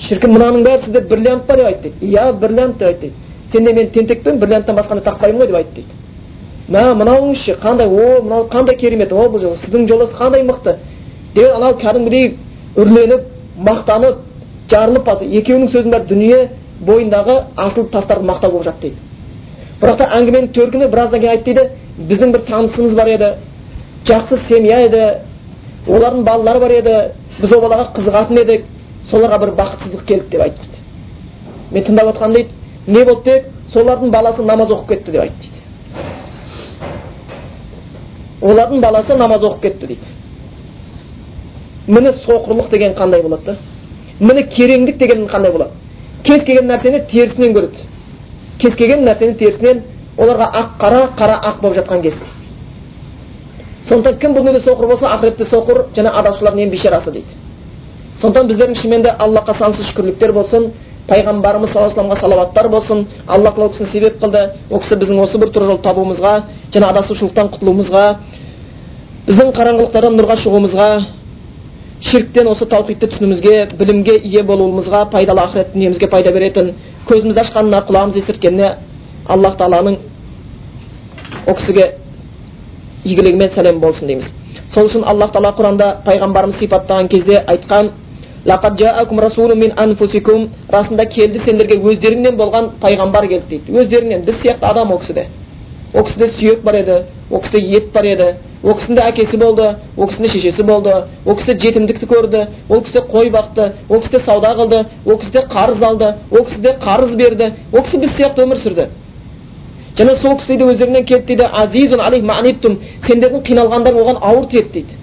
Шіркін мынаның бәрі сізде бриллиант па деп айтты дейді. Иә бриллиант деп айтты дейді. Сен де мен тентекпін бриллианттан басқаны тақпаймын ғой деп айтты дейді. Мә мынауыңыз ше қандай о мынау қандай керемет о бұл сіздің жолдас қандай мықты! Деген анау кәдімгідей үрленіп мақтанып жарылып екеуінің сөзінің бәрі дүние бойындағы асыл тастарды мақтау болып жатты дейді. Бірақ та әңгіменің төркіні біраздан кейін айтты дейді біздің бір танысымыз бар еді жақсы семья еді олардың балалары бар еді біз ол балаға қызығатын едік соларға бір бақытсыздық келді деп айтты дейді мен тыңдап отқанда дейді не болды деп солардың баласы намаз оқып кетті деп айтты дейді олардың баласы намаз оқып кетті дейді міне соқырлық деген қандай болады да міне кереңдік деген қандай болады кез келген нәрсені терісінен көреді кез келген нәрсені терісінен оларға ақ қара қара ақ болып жатқан кез. Сондықтан кім бұл дүниеде соқыр болса ақыретте соқыр және адасушылардың ең бейшарасы дейді. Сондықтан біздердің шынымен де аллахқа сансыз шүкірліктер болсын пайғамбарымыз саллаллаху алейhi салауаттар болсын. Алла тағала ол кісіні себеп қылды. Ол кісі біздің осы бір тура жол табуымызға және адасушылықтан құтылуымызға біздің қараңғылықтардан нұрға шығуымызға ширктен осы таухидты түсінуімізге білімге ие болуымызға пайдалы ақырет дүниемізге пайда беретін көзімізді ашқанына құлағымызды естірткеніне аллах тағаланың ол кісіге игілігімен сәлем болсын дейміз. Сол үшін аллах тағала құранда пайғамбарымыз сипаттаған кезде айтқан расында келді сендерге өздеріңнен болған пайғамбар келді дейді. Өздеріңнен. Біз сияқты адам ол кісіде. Ол кісіде сүйек бар еді ол кісіде ет бар еді. Ол кісінің әкесі болды ол кісінің шешесі болды ол кісі жетімдікті көрді ол кісі қой бақты ол кісі сауда қылды ол кісі қарыз алды ол кісі де қарыз берді ол кісі біз сияқты өмір сүрді. Және сол кісі дейді өздерінен келді дейді азизун сендердің қиналғандарың оған ауыр тиеді дейді.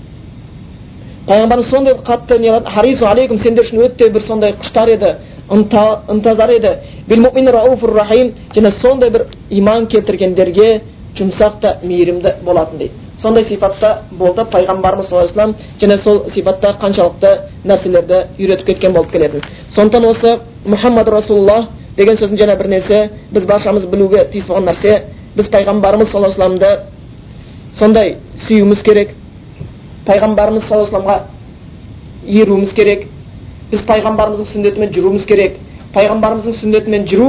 Пайғамбарымыз сондай қатты не алейкум сендер үшін өте бір сондай құштар еді ынтазар еді. Және сондай бір иман келтіргендерге жұмсақ та мейірімді болатын дейді. Сондай сипатта болды пайғамбарымыз саллаллаху алейхи және сол сипатта қаншалықты нәрселерді үйретіп кеткен болып келетін. Сондықтан осы мұхаммад расулаллах деген сөздің жаңа бір нәрсе біз баршамыз білуге тиіс болған нәрсе біз пайғамбарымыз саллаллаху алейхи сондай сүюіміз керек пайғамбарымыз саллаллаху алейхи еруіміз керек біз пайғамбарымыздың сүннетімен жүруіміз керек. Пайғамбарымыздың сүннетімен жүру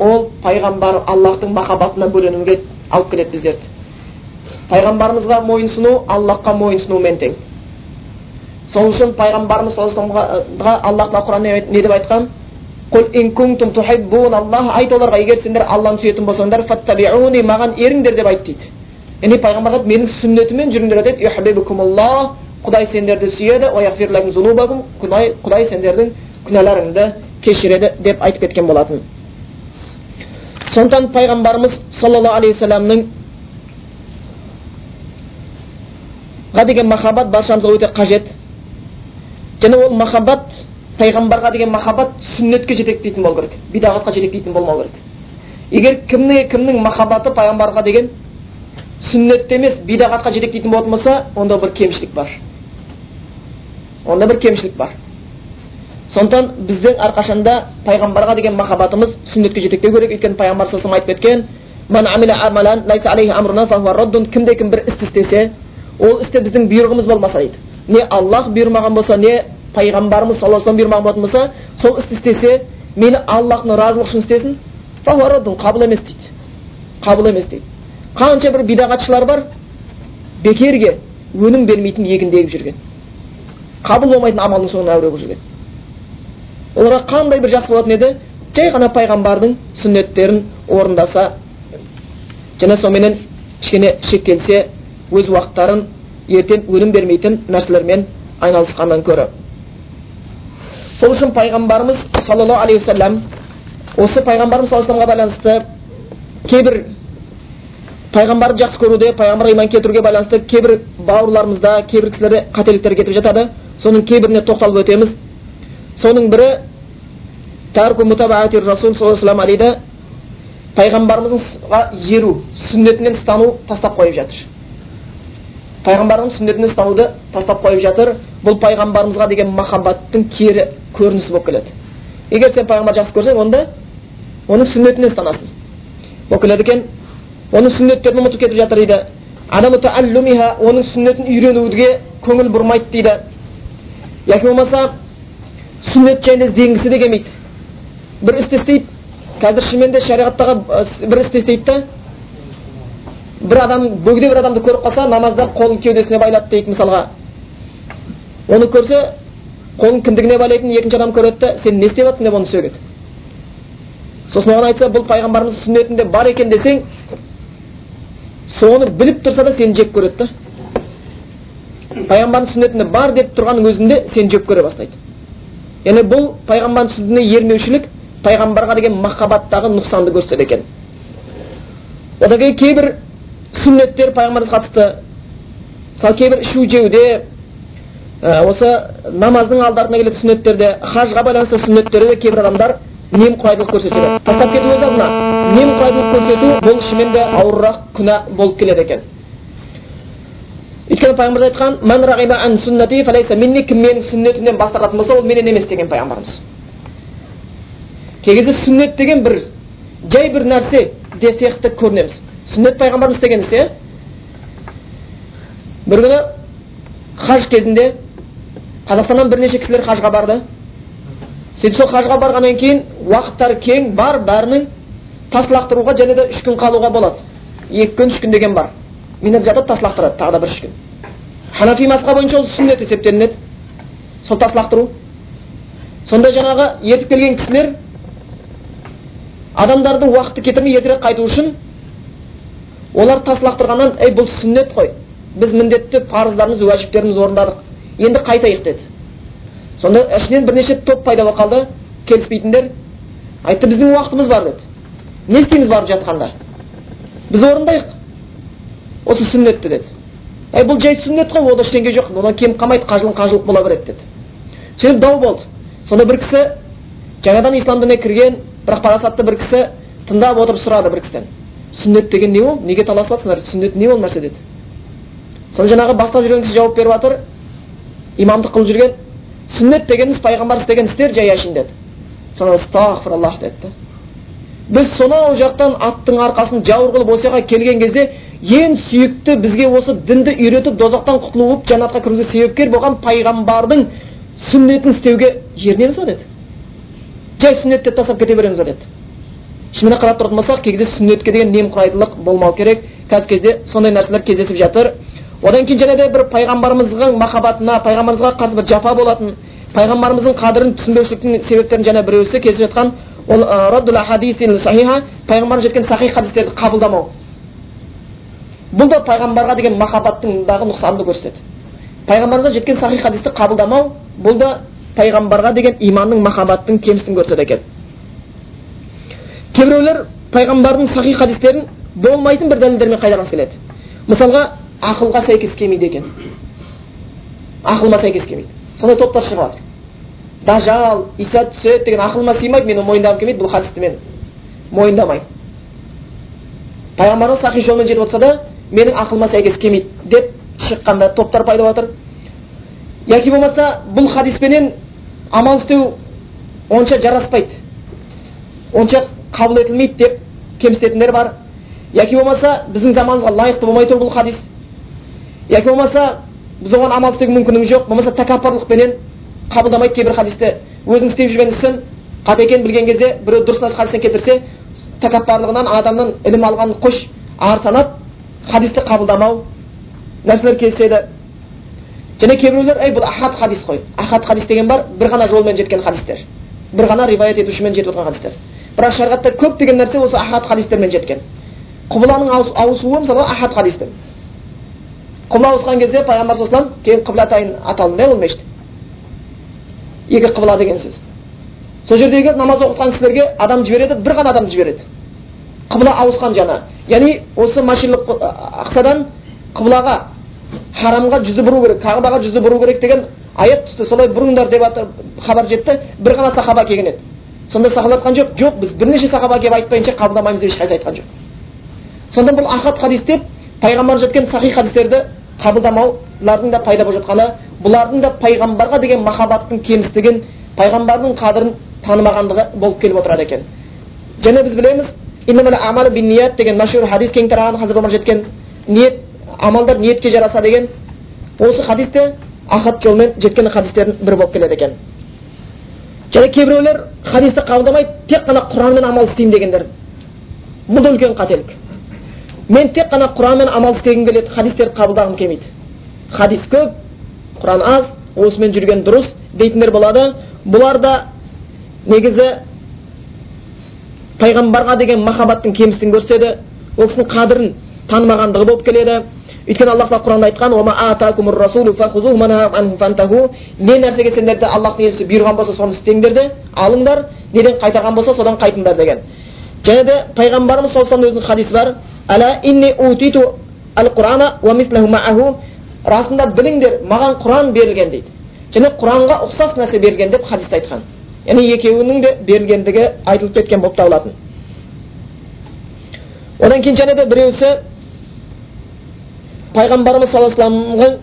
ол пайғамбар аллахтың махаббатына бөленуге алып келеді біздерді. Пайғамбарымызға мойынсыну аллахқа мойынсынумен тең. Сол үшін пайғамбарымыз саллаллаху аллах тағала құранда не деп айтқан? Айт оларға егер сендер алланы сүйетін болсаңдар фаттабиуни маған еріңдер деп айт дейді. Яғни пайғамбар айтады менің сүннетіммен жүріңдер деді құдай сендерді сүйеді құдай, сендердің күнәларыңды кешіреді деп айтып кеткен болатын. Сондықтан пайғамбарымыз саллаллаху алейхи вассаламның деген махаббат баршамызға өте қажет. Және ол махаббат пайғамбарға деген махаббат сүннетке жетектейтін болу керек бидағатқа жетектейтін болмау керек. Егер кімнің кімнің махаббаты пайғамбарға деген сүннетте емес бидағатқа жетектейтін болатын болса онда бір кемшілік бар. Онда бір кемшілік бар. Сондықтан біздің әрқашанда пайғамбарға деген махаббатымыз сүннетке жетектеу керек. Өйткені пайғамбар саллаллаху айтып кеткен кімде кім бір істі істесе ол істе біздің бұйрығымыз болмаса дейді. Не аллах бұйырмаған болса не пайғамбарымыз саллаллаху алейhi бұйырмаған болатын болса сол істі істесе мені аллахтың разылығы үшін істесін қабыл емес дейді. Қабыл емес дейді. Қанша бір бидағатшылар бар бекерге өнім бермейтін егінді егіп жүрген. Қабыл болмайтын амалдың соңына әуре болып жүрген. Оларға қандай бір жақсы болатын еді? Жай ғана пайғамбардың сүннеттерін орындаса және соныменен кішкене шектелсе өз уақыттарын ертең өнім бермейтін нәрселермен айналысқаннан көрі сол үшін пайғамбарымыз саллаллаху алейхи уассалам осы пайғамбарымыз саллаллаху байланысты кейбір пайғамбарды жақсы көруде пайғамбарға иман келтіруге байланысты кейбір бауырларымызда кейбір кісілерде қателіктер кетіп жатады. Соның кейбіріне тоқталып өтеміз. Соның бірі расул саллаллаху дейді пайғамбарымызға еру сүннетінен ұстану тастап қойып жатыр. Пайғамбардың сүннетін ұстануды тастап қойып жатыр. Бұл пайғамбарымызға деген махаббаттың кері көрінісі болып келеді. Егер сен пайғамбарды жақсы көрсең онда оның сүннетіне ұстанасың. Болып келеді екен. Оның сүннеттерін ұмытып кетіп жатыр дейді. Оның сүннетін үйренуге көңіл бұрмайды дейді. Яки болмаса сүннет жайында ізденгісі де келмейді. Бір істі істейді. Қазір шынымен де шариғаттағы бір істі істейді да бір адам бөгде бір адамды көріп қалса намазда қолын кеудесіне байлады дейік мысалға оны көрсе қолын кіндігіне байлайтын екінші адам көреді да сен не істеп жатрсың деп оны сөгеді сосын оған айтса бұл пайғамбарымыздың сүннетінде бар екен десең соны біліп тұрса да сені жек көреді да пайғамбардың сүннетінде бар деп тұрғанның өзінде сені жек көре бастайды яғни бұл пайғамбардың сүннетіне ермеушілік пайғамбарға деген махаббаттағы нұқсанды көрсетеді екен одан кейін кейбір сүннеттер пайғамбарымызға қатысты мысалы кейбір ішу жеуде осы намаздың алдарына келетін сүннеттерде хажға байланысты сүннеттерде кейбір адамдар немқұрайдылық көрсетеді тастап кету өз алдына немқұрайдылық көрсету бұл шынымен де ауырырақ күнә болып келеді екен өйткені пайғамбарымыз айтқан кім менің сүннетімнен бас тартатын болса ол менен емес деген пайғамбарымыз кей кезде сүннет деген бір жай бір нәрсе де сияқты көрінеміз сүннет пайғамбарымыз істеген іс иә бір күні хаж кезінде қазақстаннан бірнеше кісілер хажға барды. Сөйтіп сол хажға барғаннан кейін уақыттары кең бар бәрінің тас лақтыруға және де үш күн қалуға болады. Екі күн үш күн деген бар. Минут жатып тас лақтырады тағы да бір үш күн. Ханафи мазхабы бойынша ол сүннет есептелінеді. Сол тас лақтыру сонда жаңағы ертіп келген кісілер адамдардың уақытты кетірмей ертерек қайту үшін олар тас лақтырғаннан ей бұл сүннет қой біз міндетті парыздарымыз уәжіптерімізді орындадық енді қайтайық деді. Сонда ішінен бірнеше топ пайда болып қалды келіспейтіндер айтты біздің уақытымыз бар деді. Не істейміз барып жатқанда? Біз орындайық осы сүннетті деді. Әй бұл жай сүннет қой ода ештеңе жоқ одан кем қалмайды қажылық қажылық бола береді деді. Сөйтіп дау болды. Сонда бір кісі жаңадан ислам дініне кірген бірақ парасатты бір кісі тыңдап отырып сұрады бір кісіден. Сүннет деген не ол? Неге таласып жатсыңдар сүннет не ол нәрсе деді. Соны жаңағы бастап жүрген кісі жауап беріп жатыр. Имамдық қылып жүрген. Сүннет дегеніміз пайғамбар істеген істер жай әшейін деді. Соны астағфираллах деді да біз сонау жақтан аттың арқасын жауыр қылып осы жаққа келген кезде ең сүйікті бізге осы дінді үйретіп дозақтан құтылып жәннатқа кіруге себепкер болған пайғамбардың сүннетін істеуге ерінеміз ба деді. Жай сүннет деп тастап кете береміз ба деді. Шынымен қарап тұратын болсақ кей кезде сүннетке деген немқұрайдылық болмау керек қазіргі кезде сондай нәрселер кездесіп жатыр одан кейін және де бір пайғамбарымыздың махаббатына пайғамбарымызға қарсы бір жапа болатын пайғамбарымыздың қадірін түсінбеушіліктің себептерінің және біреусі кездесіп жатқан ол пайғамбарымыз жеткен сахих хадистерді қабылдамау бұл да пайғамбарға деген махаббаттыңдағы нұқсанды көрсетеді пайғамбарымыздан жеткен сахих хадисті қабылдамау бұл да пайғамбарға деген иманның махаббаттың кемістігін көрсетеді екен кейбіреулер пайғамбардың сахих хадистерін болмайтын бір дәлелдермен қайтарғысы келеді мысалға ақылға сәйкес келмейді екен ақылыма сәйкес келмейді сондай топтар шығып жатыр дажал иса түседі деген ақылыма сыймайды мен мойындағым келмейді бұл хадисті мен мойындамаймын пайғамбарымыз сахи жолмен жетіп отырса да менің ақылыма сәйкес келмейді деп шыққанда топтар пайда болып жатыр яки болмаса бұл хадиспенен амал істеу онша жараспайды онша қабыл етілмейді деп кемсітетіндер бар яки болмаса біздің заманымызға лайықты болмай тұр бұл хадис яки болмаса біз оған амал істеуге мүмкіндігіміз жоқ болмаса тәкаппарлықпенен қабылдамайды кейбір хадисті өзінің істеп жүрген ісін қате екенін білген кезде біреу дұрыс хадистен келтірсе тәкаппарлығынан адамның ілім алғанын қош ар санап хадисті қабылдамау нәрселер кездеседі және кейбіреулер ей бұл ахат хадис қой ахат хадис деген бар бір ғана жолмен жеткен хадистер бір ғана риwayat етушімен жетіп отырған хадистер бірақ шариғатта көптеген нәрсе осы ахат хадистермен жеткен. Құбыланың ауысуы мысалға ахат хадиспен құбыла ауысқан кезде пайғамбар саллаллаху кейін қыблатайын аталды да ол мешіт екі қыбла деген сөз. Сол жердегі намаз оқытқан кісілерге адам жібереді бір ғана адам жібереді. Қыбла ауысқан жана. Яғни осы машиналық ақсадан қыблаға харамға жүзі бұру керек кағбаға жүзі бұру керек деген аят түсті. Солай бұрыңдар деп хабар жетті. Бір ғана сахаба келген еді. Сонда сахаба айтқан жоқ жоқ біз бірнеше сахаба келіп айтпайынша қабылдамаймыз деп ешқайсысы айтқан жоқ. Сонда бұл ахат хадис деп пайғамбар жеткен сахи хадистерді қабылдамаулардың да пайда болып жатқаны бұлардың да пайғамбарға деген махаббаттың кемістігін пайғамбардың қадірін танымағандығы болып келіп отырады екен. Және біз білеміз деген мәшһүр хадис кең тараған хазір омар жеткен ниет амалдар ниетке жараса деген осы хадис те ахат жолмен жеткен хадистердің бірі болып келеді екен. Және кейбіреулер хадисті қабылдамай тек қана құранмен амал істеймін дегендер. Бұл да үлкен қателік. Мен тек қана құранмен амал істегім келеді хадистерді қабылдағым келмейді. Хадис көп құран аз осымен жүрген дұрыс дейтіндер болады. Бұлар да негізі пайғамбарға деген махаббаттың кемістігін көрсетеді ол кісінің қадірін танымағандығы болып келеді. Өйткені аллах тағала құранда айтқан не нәрсеге сендерді аллахтың елшісі бұйырған болса соны істеңдер де алыңдар. Неден қайтарған болса содан қайтыңдар деген. Және де пайғамбарымыз саллаллаху алейhi өзінің хадисі бар. Расында біліңдер маған құран берілген дейді. Және құранға ұқсас нәрсе берілген деп хадисте айтқан. Яғни екеуінің де берілгендігі айтылып кеткен болып табылатын. Одан кейін және де біреусі пайғамбарымыз саллаллаху алейhi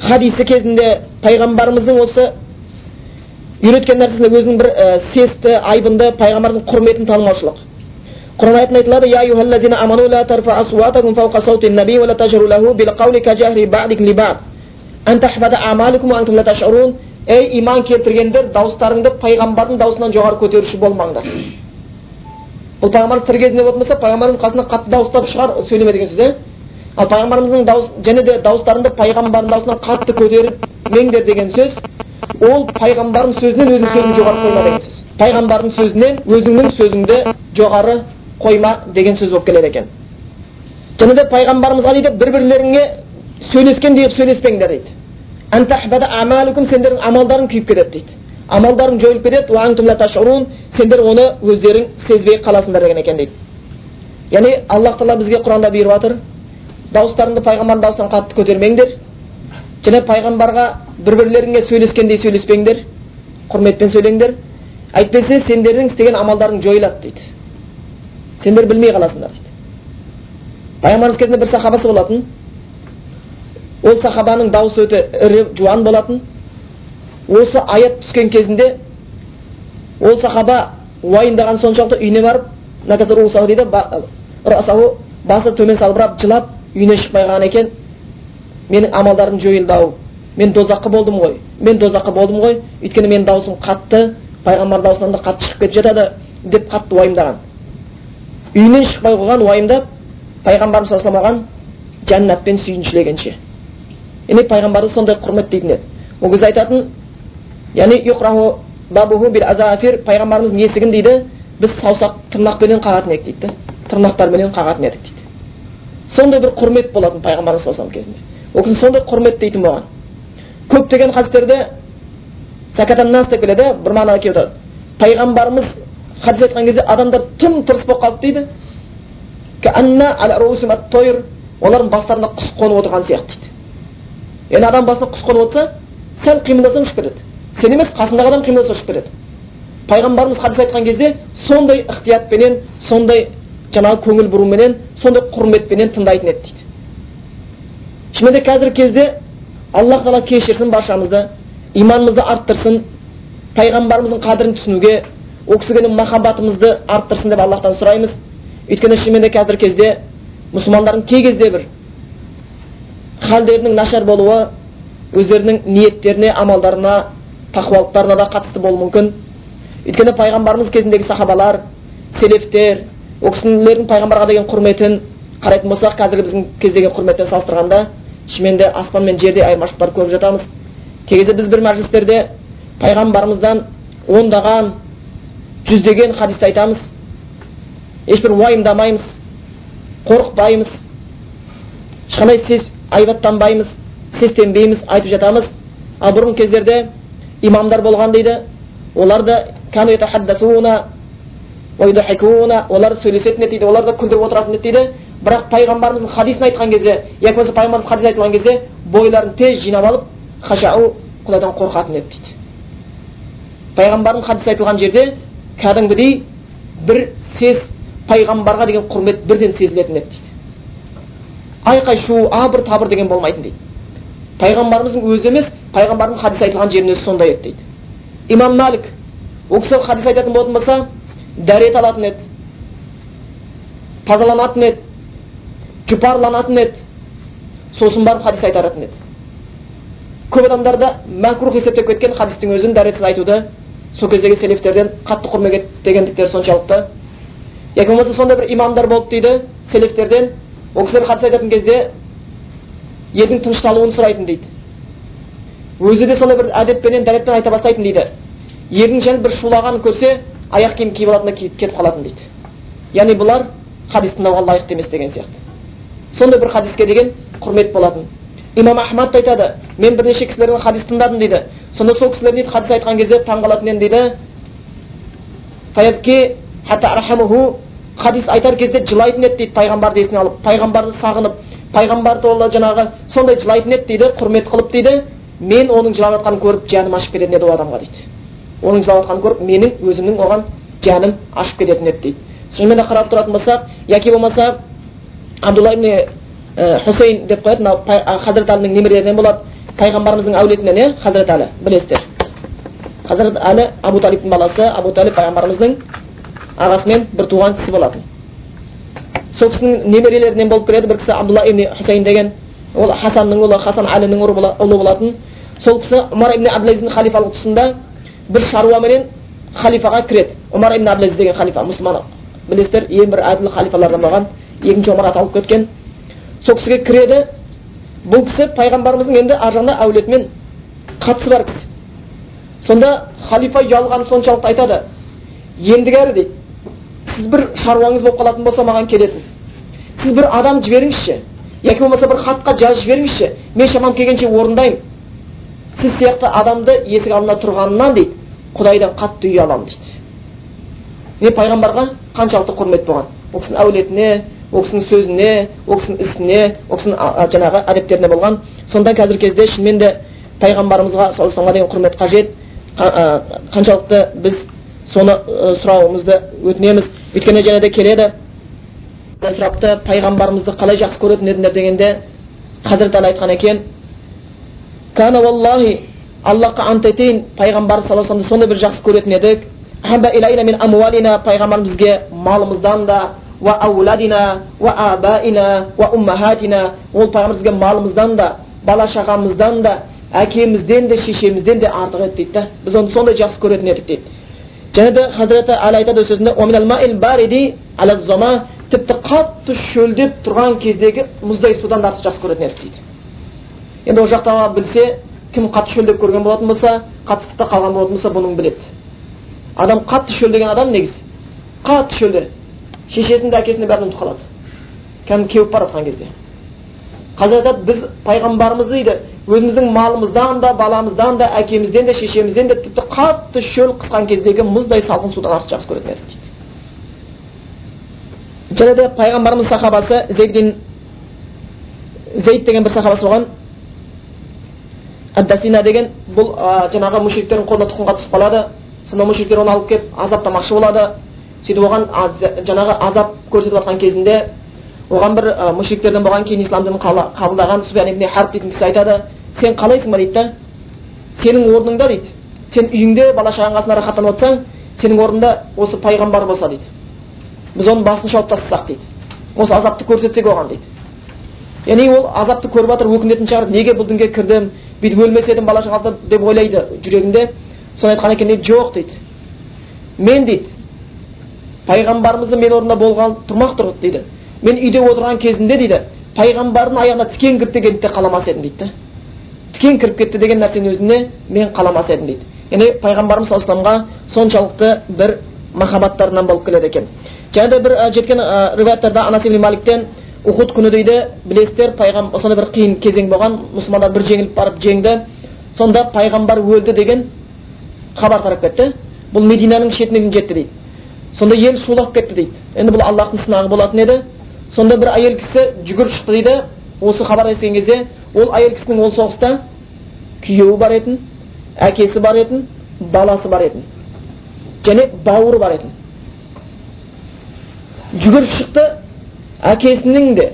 хадисі кезінде пайғамбарымыздың осы үйреткен нәрсесінде өзінің бір ә, сесті айбынды пайғамбарымыздың құрметін танымаушылық құран аятында айтылады я аману ла тарфа асуатакум саути наби ва ла тажру лаху бил қаули ка ба'дик ли ба'д ан амаликум антум ла ташурун иман келтіргендер дауыстарыңды пайғамбардың даусынан жоғары көтеруші болмаңдар бұл пайғамбарымыз тірі кезінде болатын болса пайғамбарымыз қасында қатты дауыстап шығар сөйлеме деген сөз иә ал пайғамбарымыздың дауыс және де дауыстарыңды пайғамбардың даусынан қатты көтермеңдер деген сөз ол пайғамбардың сөзінен өзіңнің сөзіңді жоғары қойма деген сөз. Пайғамбардың сөзінен өзіңнің сөзіңді жоғары қойма деген сөз болып келеді екен. Және де пайғамбарымызға дейді бір бірлеріңе сөйлескендей етіп сөйлеспеңдер дейді. Сендердің амалдарың күйіп кетеді дейді. Амалдарың жойылып кетеді сендер оны өздерің сезбей қаласыңдар деген екен дейді. Яғни аллах тағала бізге құранда бұйырып жатыр дауыстарыңды пайғамбардың дауысынан қатты көтермеңдер және пайғамбарға бір бірлеріңе сөйлескендей сөйлеспеңдер құрметпен сөйлеңдер. Әйтпесе сендердің істеген амалдарың жойылады дейді. Сендер білмей қаласыңдар дейді. Пайғамбарымыз кезінде бір сахабасы болатын. Ол сахабаның дауысы өте ірі жуан болатын. Осы аят түскен кезінде ол сахаба уайымдаған соншалықты үйіне барып дейді басы төмен салбырап жылап үйіне шықпай қалған екен. Менің амалдарым жойылды ау. Мен дозаққа болдым ғой. Мен дозаққа болдым ғой. Өйткені менің дауысым қатты пайғамбар даусынан да қатты шығып кетіп жатады деп қатты уайымдаған. Үйінен шықпай қойған уайымдап пайғамбарымыз саллаллаху оған жәннатпен сүйіншілегенше яғни пайғамбарды сондай құрметтейтін еді. Ол кезде айтатын яғни пайғамбарымыздың есігін дейді біз саусақ тырнақпенен қағатын едік дейді тырнақтарменен қағатын едік дейді сондай бір құрмет болатын пайғамбарымыз саллаллаху кезінде ол кісі сондай құрметтейтін болған көптеген хадистерде сәкатаннас деп келеді бір мағынада келіп отырады пайғамбарымыз хадис айтқан кезде адамдар тым тырыс болып қалды дейді олардың бастарына құс қонып отырған сияқты дейді яғни адам басына құс қонып отырса сәл қимылдасаң ұшып кетеді сен емес қасындағы адам қимылдаса ұшып кетеді пайғамбарымыз хадис айтқан кезде сондай ықтиятпенен сондай жаңағы көңіл бұруменен сондай құрметпенен тыңдайтын еді дейді. Шынымен де қазіргі кезде аллах тағала кешірсін баршамызды иманымызды арттырсын пайғамбарымыздың қадірін түсінуге ол кісіге махаббатымызды арттырсын деп аллахтан сұраймыз. Өйткені шынымен де қазіргі кезде мұсылмандардың кей кезде бір халдерінің нашар болуы өздерінің ниеттеріне амалдарына тақуалықтарына да қатысты болуы мүмкін. Өйткені пайғамбарымыз кезіндегі сахабалар селефтер ол кісілердің пайғамбарға деген құрметін қарайтын болсақ қазіргі біздің кездегі құрметпен салыстырғанда шынымен де аспан мен жердей айырмашылықтар көріп жатамыз. Кей кезде біз бір мәжілістерде пайғамбарымыздан ондаған жүздеген хадисті айтамыз. Ешбір уайымдамаймыз қорықпаймыз ешқандай сес айбаттанбаймыз сестенбейміз айтып жатамыз. Ал бұрынғы кездерде имамдар болған дейді олар да олар сөйлесетін еді дейді олар да күлдіріп отыратын еді дейді бірақ пайғамбарымыздың хадисін айтқан кезде яки болмаса пайғамбарымыз хадис айтылған кезде бойларын тез жинап алып хашау құдайдан қорқатын еді дейді пайғамбардың хадисі айтылған жерде кәдімгідей бір сес пайғамбарға деген құрмет бірден сезілетін еді дейді айқай шу абыр табыр деген болмайтын дейді пайғамбарымыздың өзі емес пайғамбардың хадис айтылған жерінің өзі сондай еді дейді. Имам малик ол кісі хадис айтатын болатын болса дәрет алатын еді тазаланатын еді жұпарланатын еді сосын барып хадис айтаратын еді. Көп адамдарда мәкрух есептеп кеткен хадистің өзін дәретсіз айтуды сол кездегі селефтерден қатты құрметтегендіктері соншалықты. Яки болмаса сондай бір имамдар болды дейді селефтерден ол кісілер хадис айтатын кезде елдің тынышталуын сұрайтын дейді өзі де сондай бір әдеппенен дәретпен айта бастайтын дейді ердің және бір шулағанын көрсе аяқ киім киіп алатын да кетіп қалатын дейді яғни бұлар хадис тыңдауға лайықты емес деген сияқты. Сондай бір хадиске деген құрмет болатын имам ахмад айтады мен бірнеше кісілердің хадис тыңдадым дейді сонда сол кісілер дейді хадис айтқан кезде таң қалатын едім дейді хадис айтар кезде жылайтын еді дейді пайғамбарды есіне алып пайғамбарды сағынып пайғамбар туралы жаңағы сондай жылайтын еді дейді құрмет қылып дейді мен оның жылап жатқанын көріп жаным ашып кететін еді ол адамға дейді оның жылап жатқанын көріп менің өзімнің оған жаным ашып кететін еді дейді шынымен де қарап тұратын болсақ яки болмаса абдулла ибн хусейн деп қояды мынау хазірет әлінің немерелерінен болады пайғамбарымыздың әулетінен иә хазірет әлі білесіздер хазірет әлі абу талибтің баласы абу талиб пайғамбарымыздың ағасымен бір туған кісі болатын сол кісінің немерелерінен болып келеді. Бір кісі абдулла ибн хусейн деген. Ол хасанның ұлы хасан әлінің ұлы болатын. Сол кісі омар ибн абдулазиздің халифалық тұсында бір шаруаменен халифаға кіреді. Омар ибн абдулазиз деген халифа мұсылман білесіздер ең бір әділ халифалардан болған екінші омар аталып кеткен. Сол кісіге кіреді. Бұл кісі пайғамбарымыздың енді ар жағында әулетімен қатысы бар кісі. Сонда халифа ұялғаны соншалықты айтады. Ендігәрі дейді сіз бір шаруаңыз болып қалатын болса маған келесіз сіз бір адам жіберіңізші. Яки болмаса бір хатқа жазып жіберіңізші. Мен шамам келгенше орындаймын. Сіз сияқты адамды есік алдында тұрғанынан дейді құдайдан қатты ұяламын дейді. Не пайғамбарға қаншалықты құрмет болған. Ол кісінің әулетіне ол кісінің сөзіне ол кісінің ісіне ол кісінің жаңағы әдептеріне болған. Сонда қазіргі кезде шынымен де пайғамбарымызға саллаллаху деген құрмет қажет. Қаншалықты біз соны сұрауымызды өтінеміз. Өйткені де келеді. Сұрапты пайғамбарымызды қалай жақсы көретін едіңдер дегенде хазірет али айтқан екен валлахи аллахқа ант етейін пайғамбар саллаллаху алейhi сондай бір жақсы көретін едік. Пайғамбар бізге малымыздан да уа ауладина уа абаина уа уммахатина ол пайғамбар бізге малымыздан да бала шағамыздан да әкемізден де шешемізден де артық еді дейді да. Біз оны сондай жақсы көретін едік дейді. Және де хазіреті али айтады өз сөзінде тіпті қатты шөлдеп тұрған кездегі мұздай судан да артық жақсы көретін едік дейді енді ол жақта білсе кім қатты шөлдеп көрген болатын болса қатты ыстықта қалған болатын болса бұның біледі адам қатты шөлдеген адам негізі қатты шөлде шешесін де әкесін де бәрін ұмытып қалады кәдімгі кеуіп бара жатқан кезде қазір айтады біз пайғамбарымызды дейді өзіміздің малымыздан да баламыздан да әкемізден де шешемізден де тіпті қатты шөл қысқан кездегі мұздай салқын судан артық жақсы көретін едік дейді және де пайғамбарымыз сахабасы зейдин зейд деген бір сахабасы болған әддасина деген бұл жаңағы мүшриктердің қолына тұтқынға түсіп қалады сонда мүшриктер оны алып келіп азаптамақшы болады сөйтіп оған жаңағы азап көрсетіп жатқан кезінде оған бір мүшриктерден болған кейін ислам дінін қабылдаған суфян ибн харб дейтін кісі айтады сен қалайсың ба дейді да? Сенің орныңда дейді. Сен үйіңде бала шағаң қасында рахаттанып отырсаң сенің орныңда осы пайғамбар болса дейді. Біз оның басын шауып тастасақ дейді. Осы азапты көрсетсек оған дейді яғни ол азапты көріп жатыр өкінетін шығар неге бұл дінге кірдім? Бүйтіп өлмес едім бала шаға деп ойлайды жүрегінде. Соны айтқан екен дейді жоқ дейді. Мен дейді. Пайғамбарымызды мен орнында болған тұрмақ тұр дейді. Мен үйде отырған кезімде дейді пайғамбардың аяғына тікен кірді дегенді де қаламас едім дейді тікен кіріп кетті деген нәрсенің өзіне мен қаламас едім дейді. Яғни пайғамбарымыз саллаллаху соншалықты бір махаббаттарынан болып келеді екен. Және де бір жеткен риwаяттарда анас ибн маликтен ухуд күні дейді. Білесіздер пайғам сондай бір қиын кезең болған мұсылмандар бір жеңіліп барып жеңді. Сонда пайғамбар өлді деген хабар тарап кетті. Бұл мединаның шетіне дейін жетті дейді. Сонда ел шулап кетті дейді. Енді бұл аллахтың сынағы болатын еді. Сонда бір әйел кісі жүгіріп шықты дейді. Осы хабар естіген кезде ол әйел кісінің ол соғыста күйеуі бар етін әкесі бар етін баласы бар етін және бауыры бар етін. Жүгіріп шықты әкесінің де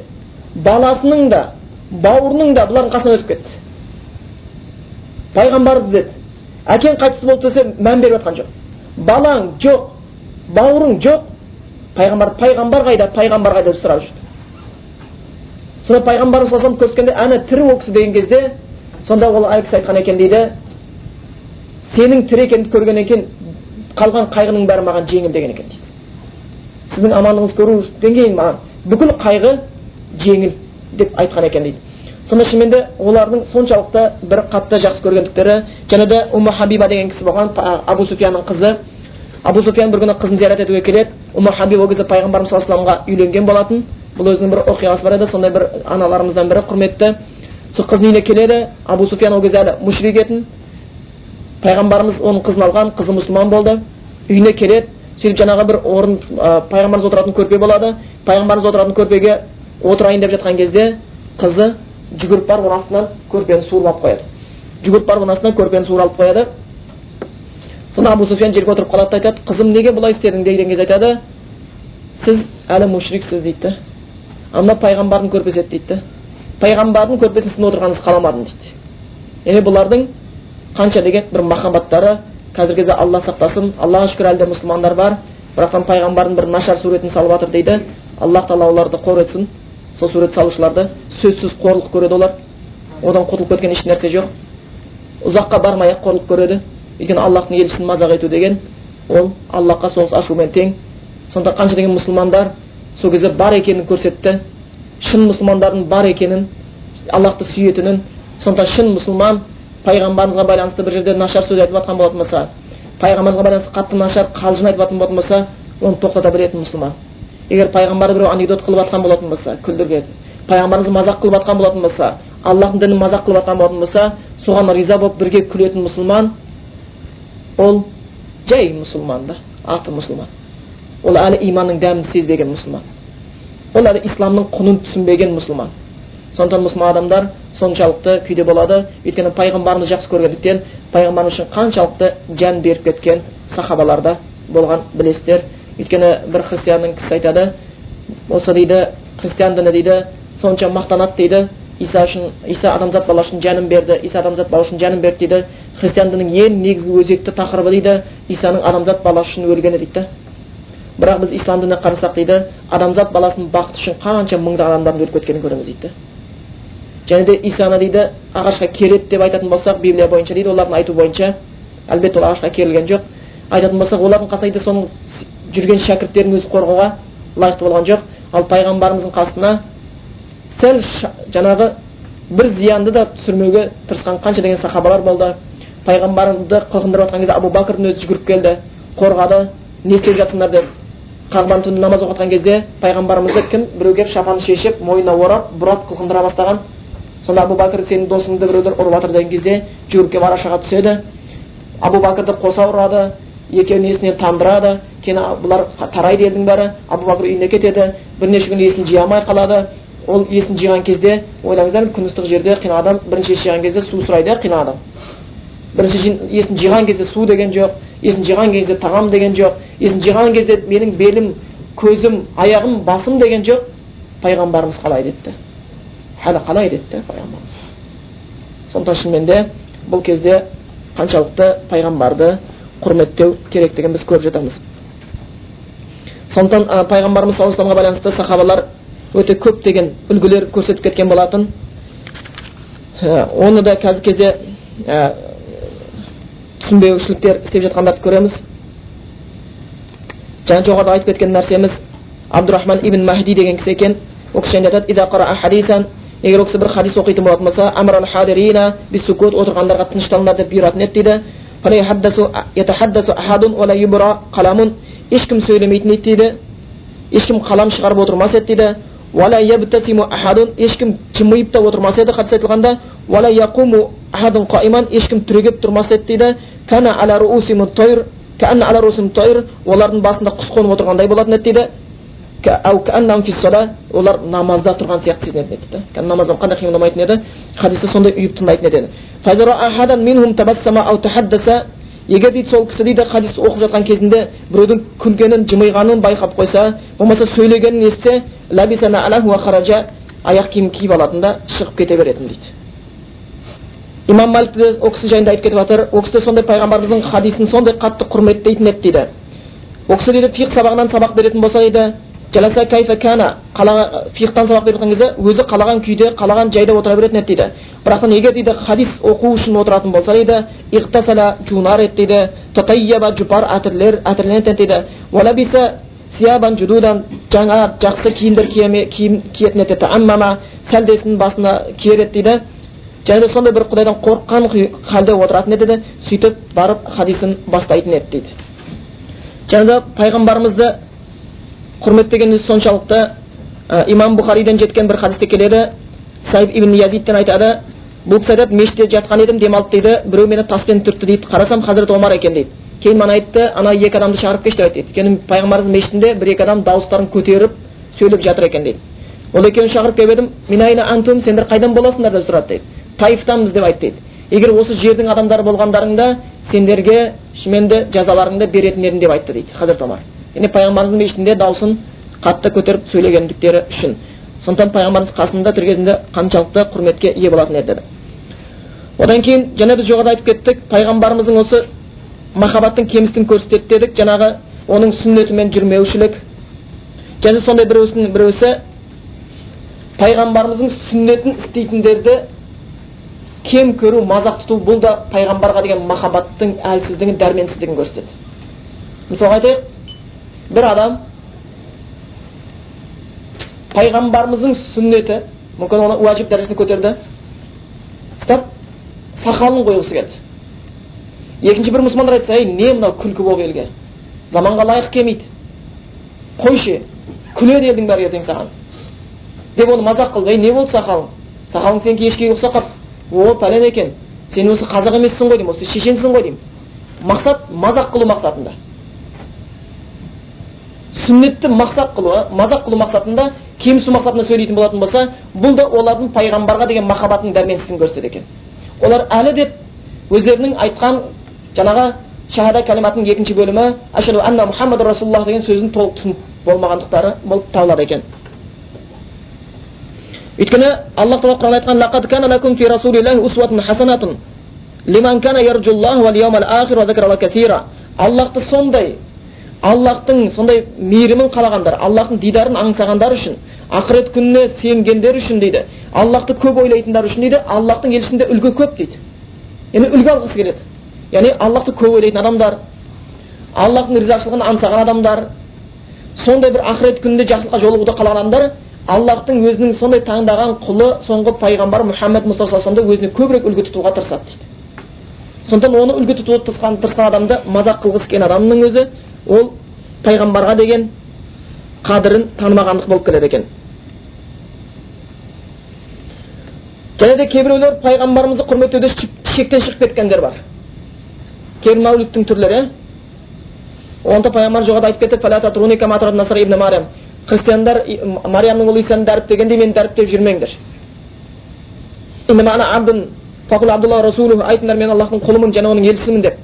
баласының да бауырының да бұлардың қасынан өтіп кетті. Пайғамбарды іздеді әкең қайтыс болды десе мән беріп жатқан жоқ. Балаң жоқ бауырың жоқ пайғамбар пайғамбар қайда пайғамбар қайда деп сұрап жүрді сонда пайғамбарымыз саллаллаху көріскенде әне тірі ол кісі деген кезде сонда ол ай кісі айтқан екен дейді сенің тірі екеніңді көргеннен кейін қалған қайғының бәрі маған жеңіл деген екен дейді сіздің амандығыңызды көруден кейін маған бүкіл қайғы жеңіл деп айтқан екен дейді сонда шынымен де олардың соншалықты бір қатты жақсы көргендіктері және де ума хабиба деген кісі болған абу суфиянның қызы абу суфиян бір күні қызын зиярат етуге келеді. Ума хабиба ол кезде пайғамбарымыз саллаллаху үйленген болатын. Бұл өзінің бір оқиғасы бар еді. Сондай бір аналарымыздан бірі құрметті. Сол қыздың үйіне келеді. Абу суфиян ол кезде әлі мушрик етін. Пайғамбарымыз оның қызын алған. Қызы мұсылман болды. Үйіне келеді. Сөйтіп жаңағы бір орын пайғамбарымыз отыратын көрпе болады. Пайғамбарымыз отыратын көрпеге отырайын деп жатқан кезде қызы жүгіріп барып астынан көрпені суырып алып қояды. Жүгіріп барып астынан көрпені суырып алып қояды. Сонда абу суфиян жерге отырып қалады да айтады қызым неге бұлай істедің? деген кезде айтады сіз әлі мушриксіз дейді. Да мына пайғамбардың көрпесі еді дейді. Да пайғамбардың көрпесінің үстінде отырғаныңызды қаламадым дейді. Яғни бұлардың қанша деген бір махаббаттары қазіргі кезде алла сақтасын аллаға шүкір әлі де мұсылмандар бар бірақтан пайғамбардың бір нашар суретін салып жатыр дейді. Аллах тағала оларды қор етсін сол сурет салушыларды сөзсіз қорлық көреді олар. Одан құтылып кеткен еш нәрсе жоқ. Ұзаққа бармай ақ қорлық көреді. Өйткені аллахтың елшісін мазақ ету деген ол аллахқа соғыс ашумен тең. Сонда қанша деген мұсылмандар сол кезде бар екенін көрсетті. Шын мұсылмандардың бар екенін аллахты сүйетінін. Сонда шын мұсылман пайғамбарымызға байланысты бір жерде нашар сөз айтып жатқан болатын болса пайғамбарымызға байланысты қатты нашар қалжың айтып жатқан болатын болса оны тоқтата білетін мұсылман. Егер пайғамбарды біреу анекдот қылып жатқан болатын болса күлдірген пайғамбарымызды мазақ қылып жатқан болатын болса аллахтың дінін мазақ қылып жатқан болатын болса соған риза болып бірге күлетін мұсылман ол жай мұсылман да аты мұсылман ол әлі иманның дәмін сезбеген мұсылман ол әлі исламның құнын түсінбеген мұсылман сондықтан мұсылман адамдар соншалықты күйде болады өйткені пайғамбарымызды жақсы көргендіктен пайғамбарымыз үшін қаншалықты жан беріп кеткен сахабаларда болған білесіздер өйткені бір христианның кісісі айтады осы дейді христиан діні дейді сонша мақтанады дейді иса үшін иса адамзат баласы үшін жанын берді иса адамзат баласы үшін жанын берді дейді христиан дінінің ең негізгі өзекті тақырыбы дейді исаның адамзат баласы үшін өлгені дейді бірақ біз ислам дініне қарасақ дейді адамзат баласының бақыты үшін қанша мыңдаған адамдардың өліп кеткенін көреміз дейді және де исаны дейді ағашқа кереді деп айтатын болсақ библия бойынша дейді олардың айту бойынша әлбетте ол ағашқа керілген жоқ айтатын болсақ олардың қасында соның жүрген шәкірттерін өзі қорғауға лайықты болған жоқ ал пайғамбарымыздың қасына сәл жаңағы бір зиянды да түсірмеуге тырысқан қанша деген сахабалар болды. Пайғамбарымызды қылқындырып жатқан кезде абу бәкірдің өзі жүгіріп келді. Қорғады не істеп жатсыңдар деп. Қағбаның түнде намаз оқып жатқан кезде пайғамбарымызды кім біреу келіп шапанын шешіп мойнына орап бұрап қылқындыра бастаған. Сонда абу бәкір сенің досыңды біреулер ұрып жатыр деген кезде жүгіріп келіп арашаға түседі. Абу бәкірді қоса ұрады екеуін есінен тандырады. Кейін бұлар тарайды елдің бәрі абу бәкір үйіне кетеді бірнеше күн есін жия алмай қалады. Ол есін жиған кезде ойлаңыздар күн ыстық жерде қиналған адам бірінші ес жиған кезде су сұрайды иә адам. Бірінші есін жиған кезде су деген жоқ есін жиған кезде тағам деген жоқ есін жиған кезде менің белім көзім аяғым басым деген жоқ. Пайғамбарымыз қалай деді халі қалай деді пайғамбарымыз? Сондықтан шынымен де бұл кезде қаншалықты пайғамбарды құрметтеу керектігін біз көріп жатамыз. Сондықтан пайғамбарымыз саллаллаху байланысты сахабалар өте көптеген үлгілер көрсетіп кеткен болатын оны да қазіргі кезде түсінбеушіліктер істеп жатқандарды көреміз жаңа жоғарыда айтып кеткен нәрсеміз абдурахман ибн махди деген кісі екен ол кісі айтады егер ол кісі бір хадис оқитын болатын болса отырғандарға тынышталыңдар деп бұйыратын еді дейді ешкім сөйлемейтін еді дейді ешкім қалам шығарып отырмас еді дейді ешкім жымиып та отырмас еді хадис айтылғанда ешкім түрегеп тұрмас еді дейді олардың басында құс қонып отырғандай болатын еді дейді олар намазда тұрған сияқты сезінетін еді дейді намаздан қандай қимылдамайтын еді хадисті сондай ұйып тыңдайтын еді егер дейді сол кісі дейді хадис оқып жатқан кезінде біреудің күлгенін жымиғанын байқап қойса болмаса сөйлегенін естісе аяқ киім киіп алатын да шығып кете беретін дейді. Имам малик те ол кісі жайында айтып кетіп жатыр ол кісі сондай пайғамбарымыздың хадисін сондай қатты құрметтейтін еді дейді. Ол кісі дейді фиқ сабағынан сабақ беретін болса дейді жаласа кайфа кана фиқтан сабақ беріп жатқан кезде өзі қалаған күйде қалаған жайда отыра беретін еді дейді бірақтан егер дейді хадис оқу үшін отыратын болса дейді иқтасала жуынар еді дейді татайяба жұпар әтірлер әтірленетін дейді уалабиса сиябан жудудан жаңа жақсы киімдер киетін еді аммама сәлдесін басына киер еді дейді және де сондай бір құдайдан қорыққан халде отыратын еді де сөйтіп барып хадисін бастайтын еді дейді және де пайғамбарымызды құрметтегені соншалықты ә, имам бұхариден жеткен бір хадисте келеді сайб ибн язидтен айтады бұл кісі айтады мешітте жатқан едім демалып дейді біреу мені таспен түртті дейді қарасам хазірет омар екен дейді кейін маған айтты ана екі адамды шығарып келші деп айтты өйткені пайғамбарымыздың мешітінде бір екі адам дауыстарын көтеріп сөйлеп жатыр екен дейді ол екеуін шақырып келіп едім минайна антум сендер қайдан боласыңдар деп сұрады дейді таифтанбыз деп айтты дейді егер осы жердің адамдары болғандарыңда сендерге шынымен де жазаларыңды беретін едім деп айтты дейді хазірет омар яғни пайғамбарымыздың мешітінде дауысын қатты көтеріп сөйлегендіктері үшін сондықтан пайғамбарымыз қасында тірі кезінде қаншалықты құрметке ие болатын еді одан кейін жаңа біз жоғарыда айтып кеттік пайғамбарымыздың осы махаббаттың кемістігін көрсетеді дедік жаңағы оның сүннетімен жүрмеушілік және сондай біреусінің біреусі пайғамбарымыздың сүннетін істейтіндерді кем көру мазақ тұту бұл да пайғамбарға деген махаббаттың әлсіздігін дәрменсіздігін көрсетеді мысалға айтайық бір адам пайғамбарымыздың сүннеті мүмкін оны уәжіп дәрежесіне көтерді ұстап сақалын қойғысы келді екінші бір мұсылмандар айтса ей не мынау күлкі болып елге заманға лайық келмейді қойшы күледі елдің бәрі ертең саған деп оны мазақ қылды ей не болды сақалың сақалың сенікі ешкіге ұқсап қалыпсың о пәлен екен сен осы қазақ емессің ғой деймін осы шешенсің ғой деймін мақсат мазақ қылу мақсатында сүннетті мақсат қылу мазақ қылу мақсатында кемсіту мақсатында сөйлейтін болатын болса бұл да олардың пайғамбарға деген махаббатының дәрменсіздігін көрсетеді екен. Олар әлі деп өздерінің айтқан жаңағы шахада кәлиматының екінші бөлімі ашаду анна мұхаммад расулаллах деген сөзін толық түсініп болмағандықтары болып табылады екен. Өйткені аллах тағала құран айтқан лақад кана лакум фи расулиллахи усватун хасанатун лиман кана ярджуллах вал ахир ва закара касира аллахты сондай аллахтың сондай мейірімін қалағандар аллахтың дидарын аңсағандар үшін ақырет күніне сенгендер үшін дейді аллахты көп ойлайтындар үшін дейді аллахтың елшісінде үлгі көп дейді яғни үлгі алғысы келеді яғни аллахты көп ойлайтын адамдар аллахтың ризашылығын аңсаған адамдар сондай бір ақырет күнінде жақсылыққа жолығуды қалаған адамдар аллахтың өзінің сондай таңдаған құлы соңғы пайғамбар мұхаммед мұстафа өзіне көбірек үлгі тұтуға тырысады дейді сондықтан оны үлгі тұтуға тырысқан адамды мазақ қылғысы келген адамның өзі ол пайғамбарға деген қадірін танымағандық болып келеді екен. Және де кейбіреулер пайғамбарымызды құрметтеуде шектен шығып кеткендер бар. Кейбір мәулиттің түрлері онда пайғамбар жоғарыда айтып кетті христиандар мариямның ұлы исаны дәріптегенде мені дәріптеп жүрмеңдер айтыңдар мен аллахтың құлымын және оның елшісімін деп.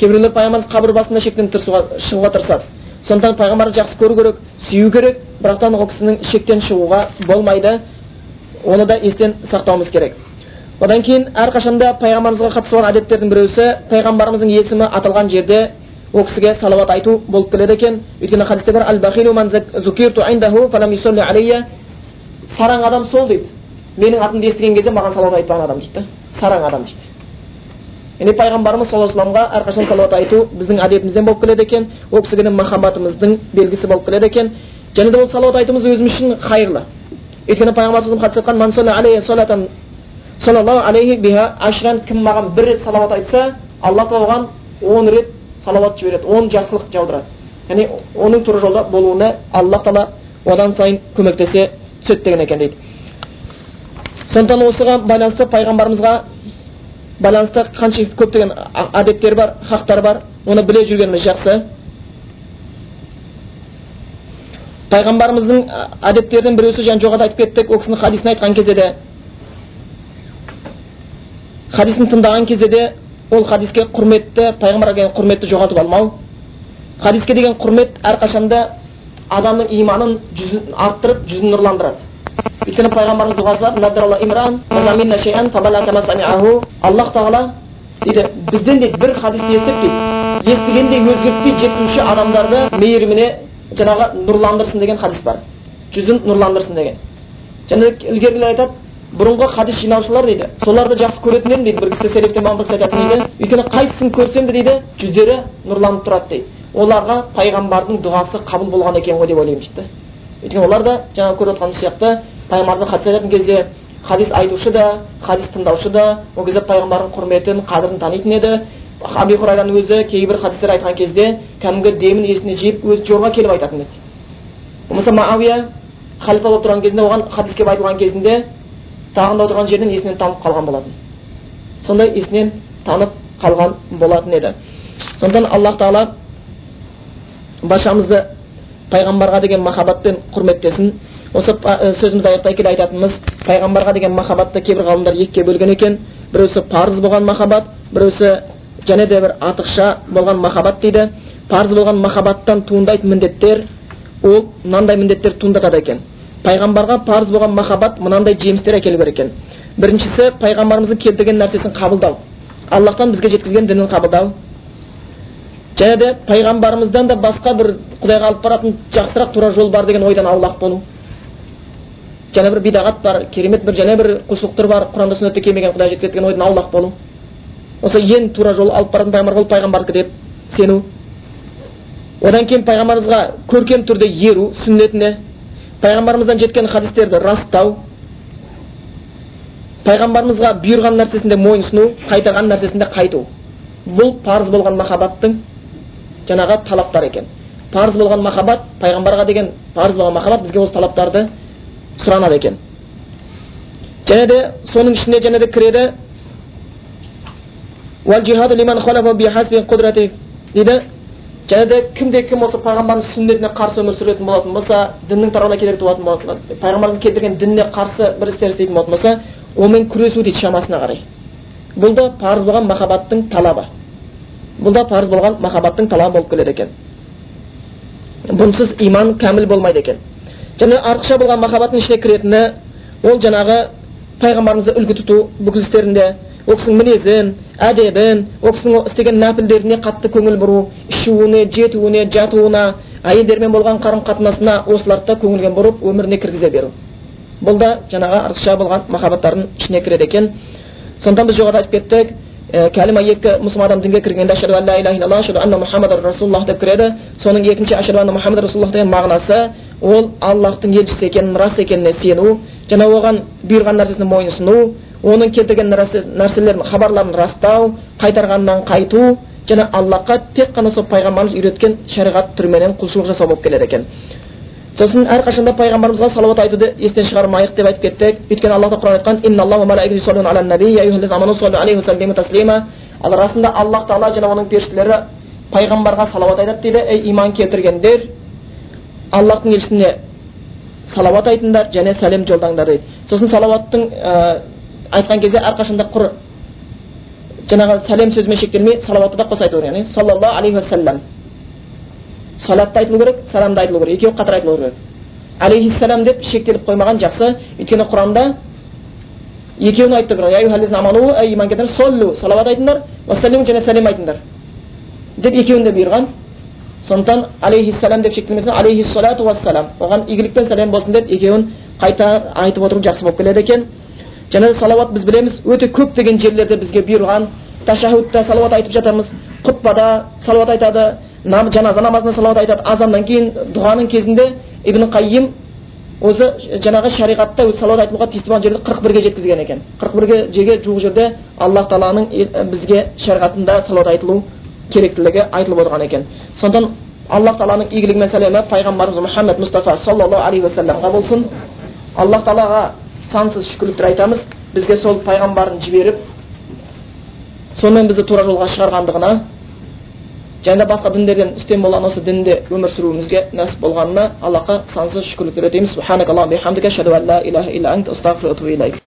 Кейбіреулер пайғамбарымыз қабір басында шектен шығуға тырысады. Сондықтан пайғамбарды жақсы көру керек сүю керек бірақтан ол кісінің шектен шығуға болмайды. Оны да естен сақтауымыз керек. Одан кейін әрқашанда пайғамбарымызға қатысы бар әдеттердің біреусі пайғамбарымыздың есімі аталған жерде ол кісіге салауат айту болып келеді екен. Өйткені хадисте бар сараң адам сол дейді. Менің атымды естіген кезде маған салауат айтпаған адам дейді. Сараң адам дейді. Яғни пайғамбарымыз саллаллаху алейhi вассаламға әрқашан салауат айту біздің әдетімізден болып келеді екен ол кісіге махаббатымыздың белгісі болып келеді екен және де ол салауат айтуымыз өзіміз үшін қайырлы өйткені пайғамбар алейхи кім маған бір рет салауат айтса алла тағала оған он рет салауат жібереді он жақсылық жаудырады яғни оның тура жолда болуына аллах тағала одан сайын көмектесе түседі деген екен дейді сондықтан осыған байланысты пайғамбарымызға байланысты қанша көптеген әдеттер бар хақтар бар оны біле жүргеніміз жақсы пайғамбарымыздың әдеттерінің біреусі жаңа жоғарыда айтып кеттік ол кісінің хадисін айтқан кезде де хадисін тыңдаған кезде де ол хадиске құрметті пайғамбарға деген құрметті жоғалтып алмау хадиске деген құрмет әрқашанда адамның иманын жүзін арттырып жүзін нұрландырады өйткені пайғамбарымыз дұғасы бар аллах тағала дейді бізден де бір хадисті естіп дейді естігендей өзгертпей жеткізуші адамдарды мейіріміне жаңағы нұрландырсын деген хадис бар жүзін нұрландырсын деген және ілгерілер айтады бұрынғы хадис жинаушылар дейді соларды жақсы көретін едім дейді бір кісі селефтен болған бір кісі айтатын дейді өйткені қайсысын көрсем де дейді жүздері нұрланып тұрады дейді оларға пайғамбардың дұғасы қабыл болған екен ғой деп ойлаймын дейді өйткені олар да жаңа көріп отырғанымыз сияқты пайғамбардың хадис айтатын кезде хадис айтушы да хадис тыңдаушы да ол кезде пайғамбардың құрметін қадірін танитын еді. Хурайраның өзі кейбір хадистер айтқан кезде кәдімгі демін есіне жиып өзі жорға келіп айтатын еді болмаса мағауия халифа болып тұрған кезінде оған хадис келіп айтылған кезінде тағында отырған жерінен есінен танып қалған болатын. Сондай есінен танып қалған болатын еді. Сондықтан аллах тағала баршамызды пайғамбарға деген махаббатпен құрметтесін осы сөзімізді аяқтай келе айтатынымыз пайғамбарға деген махаббатты кейбір ғалымдар екіге бөлген екен біреусі парыз болған махаббат біреусі және де бір артықша болған махаббат дейді парыз болған махаббаттан туындайтын міндеттер ол мынандай міндеттер туындатады екен пайғамбарға парыз болған махаббат мынандай жемістер әкелу керек екен біріншісі пайғамбарымыздың келтірген нәрсесін қабылдау аллахтан бізге жеткізген дінін қабылдау және де пайғамбарымыздан да басқа бір құдайға алып баратын жақсырақ тура жол бар деген ойдан аулақ болу. Және бір бидағат бар керемет бір және бір құлшылықтар бар құранда сүннетте келмеген құдай жеткізеді деген ойдан аулақ болу. Осы ең тура жол алып баратын пайғамбар ол пайғамбардікі деп сену. Одан кейін пайғамбарымызға көркем түрде еру сүннетіне пайғамбарымыздан жеткен хадистерді растау. Пайғамбарымызға бұйырған нәрсесінде мойынсыну қайтарған нәрсесінде қайту. Бұл парыз болған махаббаттың жаңағы талаптары екен парыз болған махаббат пайғамбарға деген парыз болған махаббат бізге осы талаптарды сұранады екен және де соның ішіне және де кіреді дейді және де кімде кім осы пайғамбардың сүннетіне қарсы өмір сүретін болатын болса діннің тарауына кедергі туатын болатын пайғамбарымыз келтірген дініне қарсы бір істер істейтін болатын болса онымен күресу дейді шамасына қарай бұл да парыз болған махаббаттың талабы бұл да парыз болған махаббаттың талабы болып келеді екен бұнсыз иман кәміл болмайды екен және артықша болған махаббаттың ішіне кіретіні ол жаңағы пайғамбарымызды үлгі тұту бүкіл істерінде ол кісінің мінезін әдебін ол кісінің істеген нәпілдеріне қатты көңіл бұру ішуіне жетуіне жатуына әйелдермен болған қарым қатынасына осыларды да көңілге бұрып өміріне кіргізе беру бұл да жаңағы артықша болған махаббаттардың ішіне кіреді екен сондықтан біз жоғарыда айтып кеттік кәлима екі мұсылман адам дінге кіргенде ашаду ан ла иляха илlalloh ашаду анна мұхаммад расулаллах деп кіреді соның екінші ашаду анна мұхаммад расулаллах деген мағынасы ол аллахтың елшісі екенін рас екеніне сену және оған бұйырған нәрсесіне мойынсыну оның келтірген нәрселерін хабарларын растау қайтарғаннан қайту және аллахқа тек қана сол пайғамбарымыз үйреткен шариғат түріменен құлшылық жасау болып келеді екен сосын әрқашанда пайғамбарымызға салауат айтуды естен шығармайық деп айтып кеттік. Өйткені аллах құран айтқан расында аллах тағала және оның періштелері пайғамбарға салауат айтады дейді ей иман келтіргендер аллахтың елшісіне салауат айтыңдар және сәлем жолдаңдар дейді. Сосын салауаттың ә, айтқан кезде әрқашанда құр жаңағы сәлем сөзімен шектелмей салауатты да қоса айту яғни саллаллаху алейхи уассалам салатты айтылу керек саламды айтылу керек екеуі қатар айтылу керек алейхиссалам деп шектеліп қоймаған жақсы өйткені құранда екеуін айтты салауат айтыңдар уассалиму және сәлем айтыңдар деп екеуін де бұйырған сондықтан алейхиссалам деп шектелмесін алейхиссалату уассалам оған игілік пен сәлем болсын деп екеуін қайта айтып отыру жақсы болып келеді екен және салауат біз білеміз өте көптеген жерлерде бізге бұйырған ташахудта салауат айтып жатамыз құтпада салауат айтады жаназа намазында салауат айтады. Азаннан кейін дұғаның кезінде ибн қайим өзі жаңағы шариғатта өзі салауат айтылуға тиісті болған жерді қырық бірге жеткізген екен. қырық бірге жерге жуық жерде аллах тағаланың бізге шариғатында салауат айтылу керектілігі айтылып отырған екен. Сондықтан аллах тағаланың игілігі мен сәлемі пайғамбарымыз мұхаммед мұстафа саллаллаху алейхи уассаламға болсын. Аллах тағалаға сансыз шүкірліктер айтамыз. Бізге сол пайғамбарын жіберіп сонымен бізді тура жолға шығарғандығына және басқа діндерден үстем болған осы дінде өмір сүруімізге нәсіп болғанына аллахқа сансыз шүкірліктер етеміз